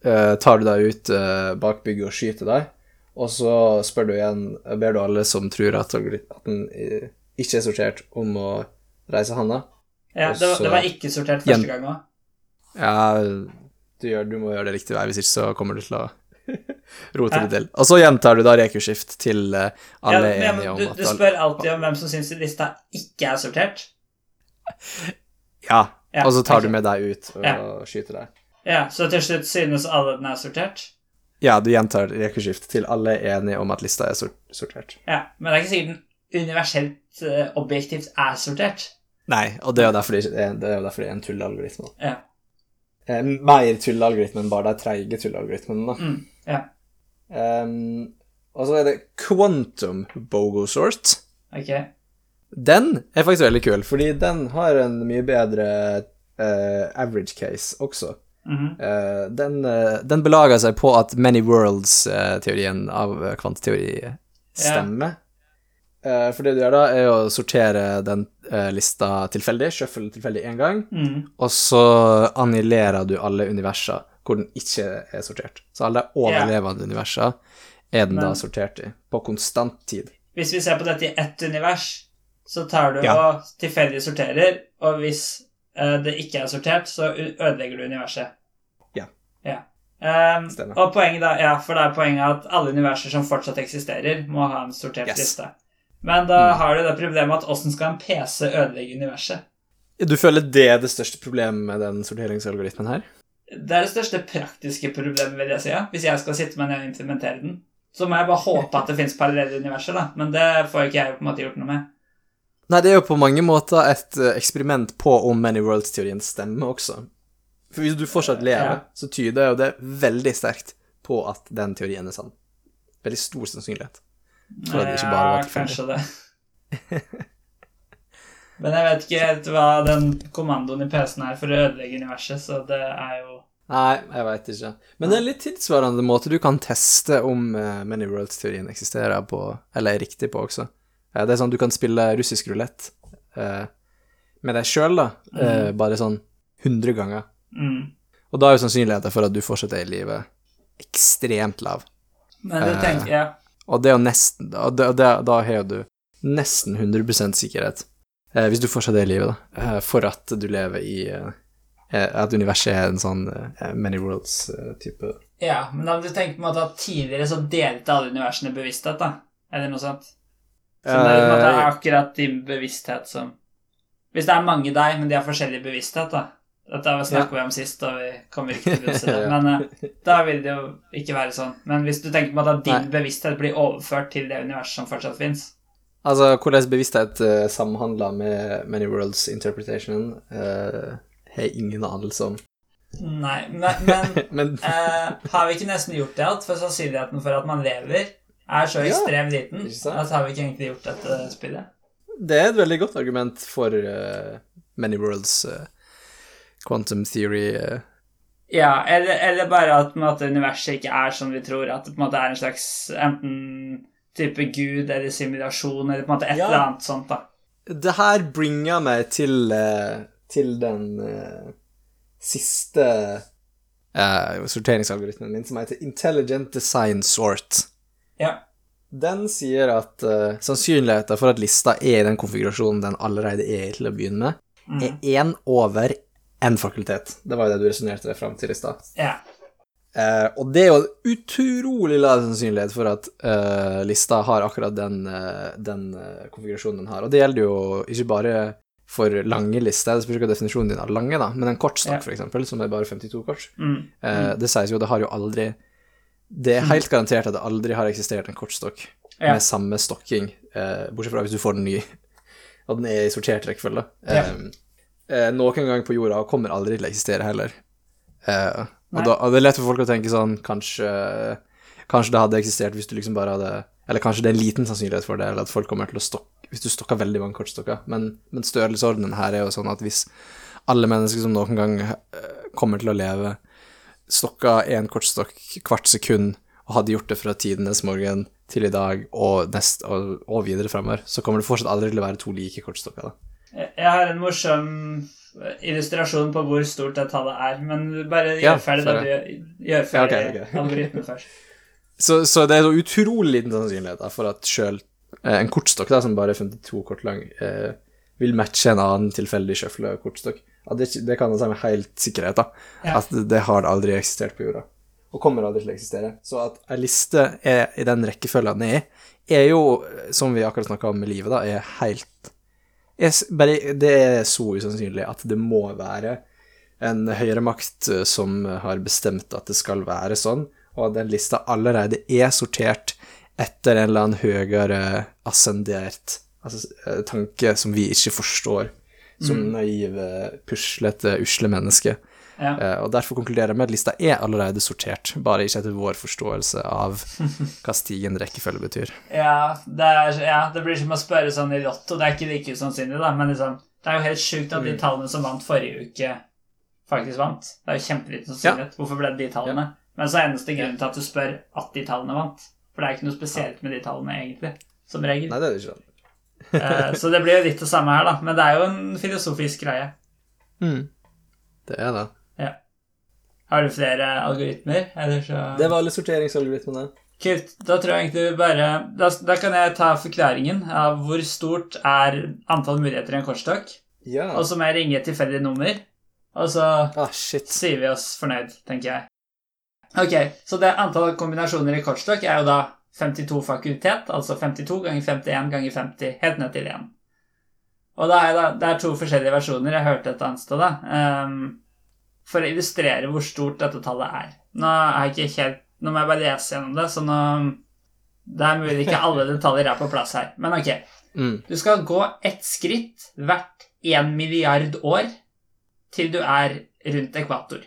eh, tar du deg ut eh, bak bygget og skyter deg. Og så spør du igjen Ber du alle som tror at, at den eh, ikke er sortert, om å reise handa. Ja, det, var, det var ikke sortert første gang òg. Ja, du, gjør, du må gjøre det riktig vei, hvis ikke så kommer du til å rote det til. Og så gjentar du da rekuskift til eh, Ja, alle er men, enige om du, at du spør alltid om hvem som syns lista ikke er sortert. Ja, Ja, og så tar okay. du med deg ut og Ja. skyter deg. Ja, Så til slutt synes alle den er sortert? Ja, du gjentar rekuskift til alle er enige om at lista er sort sortert. Ja, Men det er ikke sikkert den universelt uh, objektivt er sortert. Nei, og det er jo derfor det, er, det er, derfor det er en tullealgoritme. Ja. Eh, mer tullealgoritme enn bare de treige tullealgoritmene, da. Mm, ja. Um, og så er det quantum bogosort. Ok. Den er faktisk veldig kul, fordi den har en mye bedre uh, average case også. Mm -hmm. uh, den, uh, den belager seg på at many worlds-teorien av kvanteteori stemmer. Eh, for det du gjør da, er å sortere den lista tilfeldig, shuffle tilfeldig én gang, Mm. og så annullerer du alle universer hvor den ikke er sortert. Så alle overlevende universer er den da sortert i, på konstant tid. Hvis vi ser på dette i ett univers, så tar du Ja. og tilfeldig sorterer, og hvis eh, det ikke er sortert, så ødelegger du universet. Ja. ja. Um, Stemmer. og poenget da, ja, for det er poenget at alle universer som fortsatt eksisterer, må ha en sortert Yes. liste. Men da Mm. har du det problemet at åssen skal en PC ødelegge universet? Du føler det er det største problemet med den sorteringsalgoritmen her? Det er det største praktiske problemet, vil jeg si. ja. Hvis jeg skal sitte med ned og implementere den. Så må jeg bare håpe at det fins parallelle universer, da. Men det får ikke jeg på en måte gjort noe med. Nei, det er jo på mange måter et eh, eksperiment på om Many Worlds-teorien stemmer også. For hvis du fortsatt lever, Ja. så tyder jo det veldig sterkt på at den teorien er sann. Veldig stor sannsynlighet. For at det ikke bare var Ja, kanskje det. Men jeg vet ikke helt hva den kommandoen i PC-en er for å ødelegge universet, så det er jo Nei, jeg veit ikke. Men det er en litt tilsvarende måte du kan teste om uh, Many Worlds-teorien eksisterer på, eller er riktig på også. Eh, det er sånn du kan spille russisk rulett eh, med deg sjøl, da, eh, bare sånn 100 ganger. mm. Og da er jo sannsynligheten for at du fortsetter i livet, ekstremt lav. Men det tenker jeg Og det er jo nesten Og det, det, da har jo du nesten 100 sikkerhet, eh, hvis du fortsetter i livet, da, eh, for at du lever i At universet er en sånn many worlds-type Ja, men da du tenke på en måte at tidligere så delte alle universene bevissthet, da. Eller noe sånt. Så det er, måte Eh, akkurat din bevissthet som Hvis det er mange deg, men de har forskjellig bevissthet, da. Dette har vi om sist, og vi kommer ikke til å i det. Men uh, da vil det jo ikke være sånn. Men hvis du tenker på at din Nei. bevissthet blir overført til det universet som fortsatt fins Altså, hvordan bevissthet uh, samhandler med many worlds interpretation, uh, har jeg ingen anelse om. Nei, men, men Men har vi ikke nesten gjort det alt? For sannsynligheten for at man lever, er så ekstremt liten at har vi ikke egentlig gjort dette spillet? det er et veldig godt argument for uh, many worlds uh, quantum theory Uh. Ja, eller, eller bare at måte, universet ikke er som vi tror. At det på en måte er en slags enten type gud eller simulasjon eller på en måte et Ja. eller annet sånt. da. Det her bringer meg til, til den siste sorteringsalgoritmen min, som heter Intelligent Design Sort. Ja. Den sier at uh, sannsynligheten for at lista er i den konfigurasjonen den allerede er i til å begynne med, Mm. er én over én fakultet. Det var jo det du resonnerte fram til i stad. ja. Uh, og det er jo en utrolig lav sannsynlighet for at uh, lista har akkurat den, uh, den konfigurasjonen den har. Og det gjelder jo ikke bare for lange lister, det spørs ikke hva definisjonen din er lange, da, men en kortstokk, Ja. eksempel, som er bare 52 kort. Mm. Eh, Det sies jo det har jo aldri Det er helt garantert at det aldri har eksistert en kortstokk Ja. med samme stokking, eh, bortsett fra hvis du får den ny, og den er i sortert rekkefølge. Ja. Eh, eh, noen gang på jorda og kommer aldri til å eksistere heller. Eh, og, da, og det er lett for folk å tenke sånn Kanskje, kanskje det hadde eksistert hvis du liksom bare hadde Eller kanskje det er en liten sannsynlighet for det, eller at folk kommer til å stokke Hvis du stokker veldig mange kortstokker. Men, men størrelsesordenen her er jo sånn at hvis alle mennesker som noen gang eh, kommer til å leve, stokka én kortstokk hvert sekund og hadde gjort det fra tidenes morgen til i dag og, nest, og, og videre fremover, så kommer det fortsatt aldri til å være to like kortstokker. da. Jeg har en morsom illustrasjon på hvor stort det tallet er, men bare Ja, gjør ferdig det du gjør Ja, ok, ferdig ok. algoritmen først. Så, så det er så utrolig liten sannsynlighet da, for at sjøl eh, en kortstokk da, som bare er 52 kort lang, eh, vil matche en annen tilfeldig sjøfla kortstokk. Ja, det, det kan jeg si med helt sikkerhet, da. Ja. At det har aldri eksistert på jorda. Og kommer aldri til å eksistere. Så at ei liste er i den rekkefølgen den er er jo, som vi akkurat snakka om med livet, da, er helt er, bare, Det er så usannsynlig at det må være en høyere makt eh, som har bestemt at det skal være sånn, og at den lista allerede er sortert etter en eller annen høyere ascendert altså, eh, tanke som vi ikke forstår, som naive, puslete, usle mennesker. Ja. Uh, og derfor konkluderer jeg med at lista er allerede sortert, bare ikke etter vår forståelse av hva stigen rekkefølge betyr. Ja, det er, ja, det blir som å spørre sånn i Lotto. Det er ikke like usannsynlig, da, men liksom, det er jo helt sjukt at de Mm. tallene som vant forrige uke, faktisk vant. Det er jo kjempeliten sannsynlighet. Hvorfor ble det de tallene? Men så er eneste grunnen til at du spør at de tallene vant. For det er ikke noe spesielt med de tallene, egentlig. Som regel. Nei, det er det ikke. Eh, så det blir jo litt det samme her, da. Men det er jo en filosofisk greie. Mm. Det er det. Har du flere algoritmer? Eller så Det var alle sorteringsalgoritmene. Kult. Da tror jeg egentlig vi bare da, da kan jeg ta forklaringen av hvor stort er antall muligheter i en kortstokk. Ja. Og så må jeg ringe et tilfeldig nummer, og så ah, shit. sier vi oss fornøyd, tenker jeg. Ok, så det antall kombinasjoner i kortstokk er jo da 52 fakultet, altså 52 ganger 51 ganger 50, helt ned til 1. Og da er det, det er to forskjellige versjoner, jeg hørte et annet sted da, Um, for å illustrere hvor stort dette tallet er. Nå er helt, nå må jeg bare lese gjennom det, så nå, det er mulig ikke alle detaljer er på plass her, men ok. Mm. Du skal gå ett skritt hvert en milliard år til du er rundt ekvator.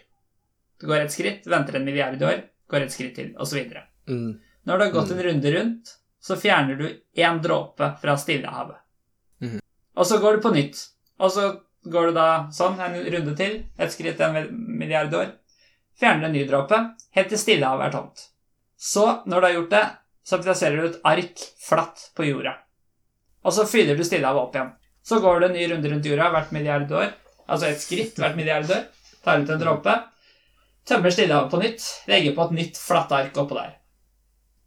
Du går et skritt, venter en milliard år, går et skritt til, osv. Mm. Når du har gått en runde rundt, så fjerner du én dråpe fra Stillehavet. Mm. Og så går du på nytt. Og så går du da sånn en runde til, et skritt en milliard år. Fjerner en ny dråpe, helt til Stillehavet er tomt. Så, når du har gjort det, så plasserer du et ark flatt på jorda. Og så fyller du Stillehavet opp igjen. Så går du en ny runde rundt jorda hvert milliard år, altså et skritt hvert milliard år, tar ut en dråpe, tømmer Stillehavet på nytt, legger på et nytt flatt ark oppå der.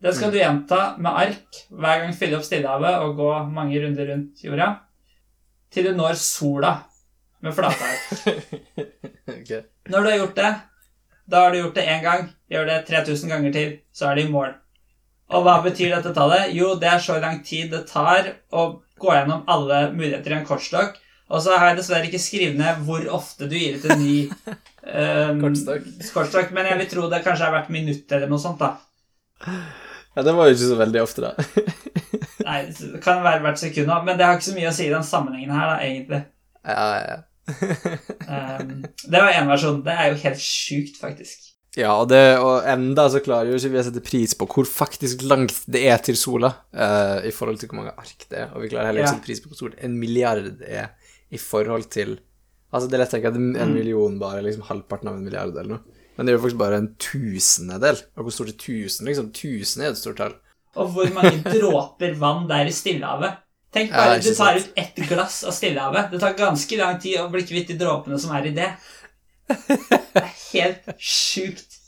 Det skal du gjenta med ark hver gang fylle opp Stillehavet og gå mange runder rundt jorda, til du når sola med flate ark. okay. Når du har gjort det, da har du gjort det én gang, gjør det 3000 ganger til, så er du i mål. Og hva betyr dette tallet? Jo, det er så lang tid det tar å gå gjennom alle muligheter i en kortstokk. Og så har jeg dessverre ikke skrevet ned hvor ofte du gir ut en ny um, Kortstokk. kortstokk, men jeg vil tro det kanskje er hvert minutt eller noe sånt. da. Ja, det var jo ikke så veldig ofte, da. Nei, Det kan være hvert sekund, men det har ikke så mye å si i den sammenhengen her, da, egentlig. ja, ja. Um, det var én versjon. Det er jo helt sjukt, faktisk. Ja, og, det, og enda så klarer jo ikke vi å sette pris på hvor faktisk langt det er til sola, uh, i forhold til hvor mange ark det er. Og vi klarer heller ikke Ja. å sette pris på hvor stort en milliard er i forhold til Altså, det er lett å tenke at en million bare er liksom halvparten av en milliard eller noe. Men det er jo faktisk bare en tusendedel. Og hvor stort er tusen? Liksom, tusen er et stort tall. Og hvor mange dråper vann det er i Stillehavet. Tenk bare ikke du tar sant. ut ett glass av Stillehavet. Det tar ganske lang tid å bli kvitt de dråpene som er i det. Det er helt sjukt.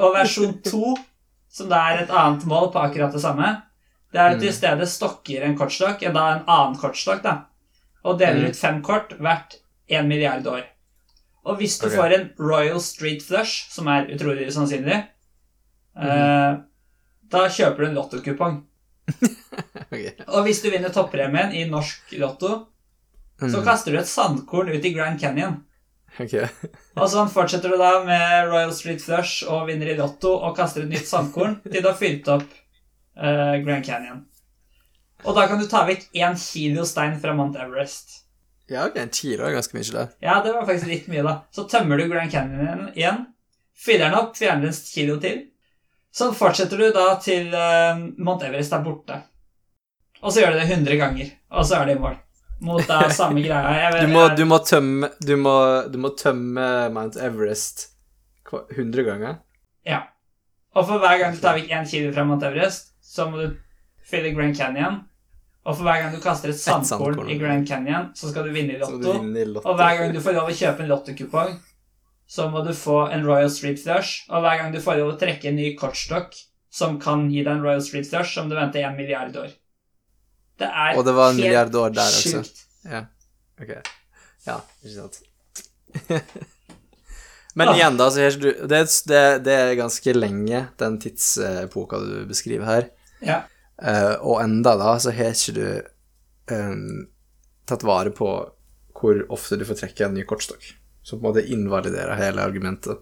Og versjon to, som da er et annet mål på akkurat det samme, det er at du i stedet stokker en kortstokk, ja, da en annen kortstokk, da, og deler Mm. ut fem kort hvert en milliard år. Og hvis du okay. får en Royal Street Flush, som er utrolig usannsynlig, eh, da kjøper du en lottokupong. okay. Og hvis du vinner toppremien i norsk lotto, så Mm. kaster du et sandkorn ut i Grand Canyon. Okay. Og sånn fortsetter du da med Royal Street Flush og vinner i lotto og kaster et nytt sandkorn til du har fylt opp eh, Grand Canyon. Og da kan du ta vekk én kilo stein fra Mount Everest. Ja, ok, en kilo er ganske mye, det. Ja, det var faktisk litt mye, da. Så tømmer du Grand Canyon igjen, fyller den opp, fjerner en kilo til. Så fortsetter du da til eh, Mount Everest er borte. Og så gjør du det 100 ganger, og så er det i mål. Mot da samme greia. Vet, Du må, du må tømme Du må, du må tømme Mount Everest hva- 100 ganger. Ja. Og for hver gang du tar vekk én kilo fra Mount Everest, så må du fylle Grand Canyon. Og for hver gang du kaster et sandkorn sandkorn. i Grand Canyon, så skal du vinne i lotto. vinne i lotto. Og hver gang du får lov å kjøpe en lottokupong, så må du få en Royal Street Flush. Og hver gang du får lov å trekke en ny kortstokk som kan gi deg en Royal Street Flush, som du venter en milliard år. Det er Og det var en helt milliard år der også. sjukt. Ja. Ok. Ja, ikke sant. Men Ah. igjen, da, så det, det, det er ganske lenge, den tidsepoka du beskriver her. Ja. Eh, og enda da, så har ikke du um, tatt vare på hvor ofte du får trekke en ny kortstokk. Så på en måte invaliderer hele argumentet.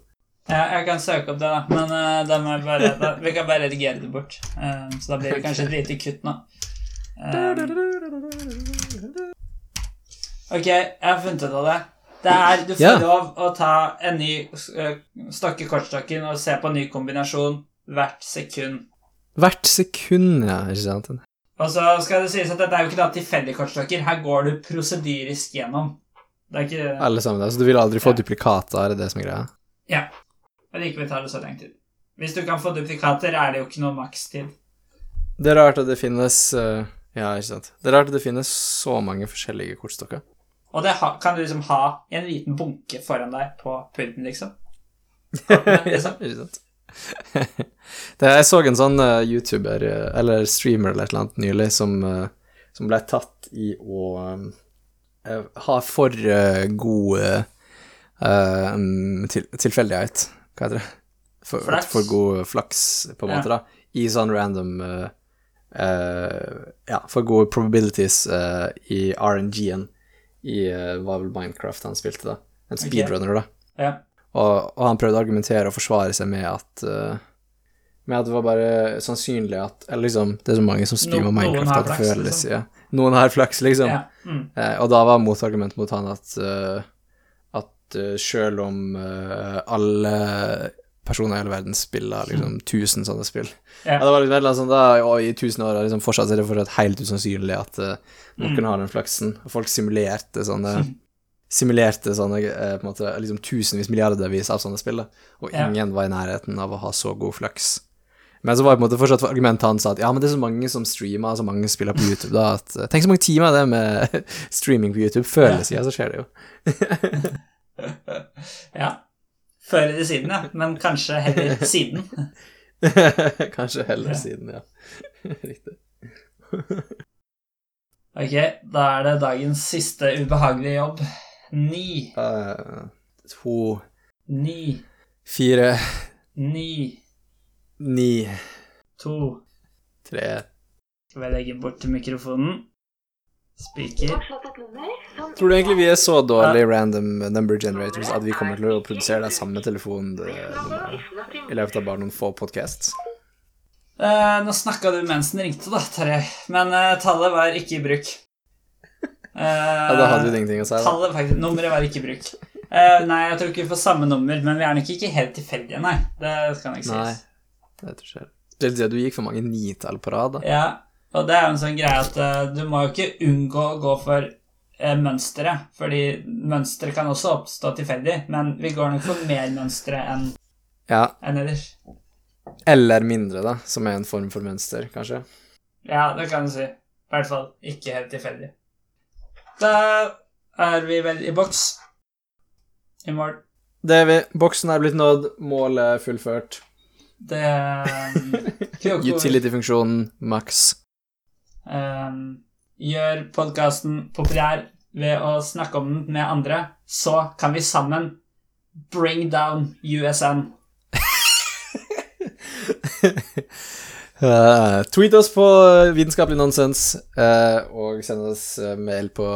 Ja, jeg kan søke opp det, da. Men uh, da må jeg bare, da, vi kan bare redigere det bort. Eh, så da blir det kanskje et lite kutt nå. Eh, ok, jeg har funnet ut av det. Det er, Du får Ja. lov å ta en ny uh, stokke kortstokken og se på en ny kombinasjon hvert sekund. Hvert sekund, ja, ikke sant? Og så skal det sies at dette er jo ikke da tilfeldige kortstokker. Her går du prosedyrisk gjennom. Det er ikke Alle sammen, da. Så du vil aldri få Ja. duplikater, er det som er greia? Ja. Men likevel tar det så lang tid. Hvis du kan få duplikater, er det jo ikke noe makstid. Det er rart at det finnes eh, Ja, ikke sant. Det er rart at det finnes så mange forskjellige kortstokker. Og det kan du liksom ha i en liten bunke foran deg på pulten, liksom. ja, ikke sant? Det, jeg så en sånn uh, YouTuber, eh, eller streamer eller et eller annet nylig, som, uh, som ble tatt i å eh, ha for uh, god til, tilfeldighet. Hva heter det? For, Flaks? for god flaks, på en Ja. måte, da. I sånn random Ja, for gode probabilities i RNG-en i var vel Minecraft han spilte, da. En speedrunner, da. Ja. Og, og han prøvde å argumentere og forsvare seg med at uh, Med at det var bare sannsynlig at Eller liksom, det er så mange som streamer No- Minecraft at det føles liksom. ja. Noen har flaks, liksom. ja. Mm. Uh, og da var motargumentet mot han at uh, At sjøl om alle personer i hele verden spiller liksom tusen sånne spill Ja. ja. Det var litt veldig sånn da, og i tusen år liksom fortsatt er det fortsatt helt usannsynlig at noen Mm. har den flaksen. Og folk simulerte sånne simulerte sånne eh, på en måte, liksom tusenvis, milliardervis av sånne spill, og og Ja. ingen var i nærheten av å ha så god flaks. Men så var det på en måte fortsatt argumentet hans at ja, men det er så mange som streamer, så mange spiller på YouTube, da, at eh, Tenk så mange timer det med streaming på YouTube. Før eller siden så skjer det jo. ja. Før eller siden, ja. Men kanskje heller siden. Kanskje heller Ja. siden, ja. Riktig. Ok, da er det dagens siste ubehagelige jobb. Ni, Eh, to, ni, fire, ni, ni, to tre Skal vi legge bort til mikrofonen? Speaker. Tror du egentlig vi er så dårlige random number generators at vi kommer til å produsere den samme telefonnummeret i løpet av bare noen få podcasts? Eh, nå snakka du mens den ringte, da, Terje. Men eh, tallet var ikke i bruk. Eh, Ja, da hadde vi ingenting å si. Tallet faktisk, Nummeret var ikke i bruk. Eh, nei, jeg tror ikke vi får samme nummer, men vi er nok ikke helt tilfeldige, nei. Det ikke Nei. sies. Det tror jeg. Det er det du gikk for mange nitall på rad, da. Ja, og det er jo en sånn greie at uh, du må jo ikke unngå å gå for uh, mønsteret, fordi mønstre kan også oppstå tilfeldig, men vi går nok for mer mønstre enn Ja, enn ellers. eller mindre, da, som er en form for mønster, kanskje. Ja, det kan du si. I hvert fall ikke helt tilfeldig. Da er vi vel i boks. I mål. Det er vi. Boksen er blitt nådd, målet er fullført. Det um, Kyoko Utility-funksjonen maks. um, gjør podkasten populær ved å snakke om den med andre, så kan vi sammen bring down USN. Eh, tweet oss på vitenskapelig nonsens, uh, og send oss eh, mail på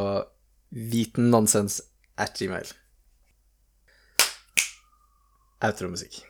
vitennonsens at gmail. Outromusikk.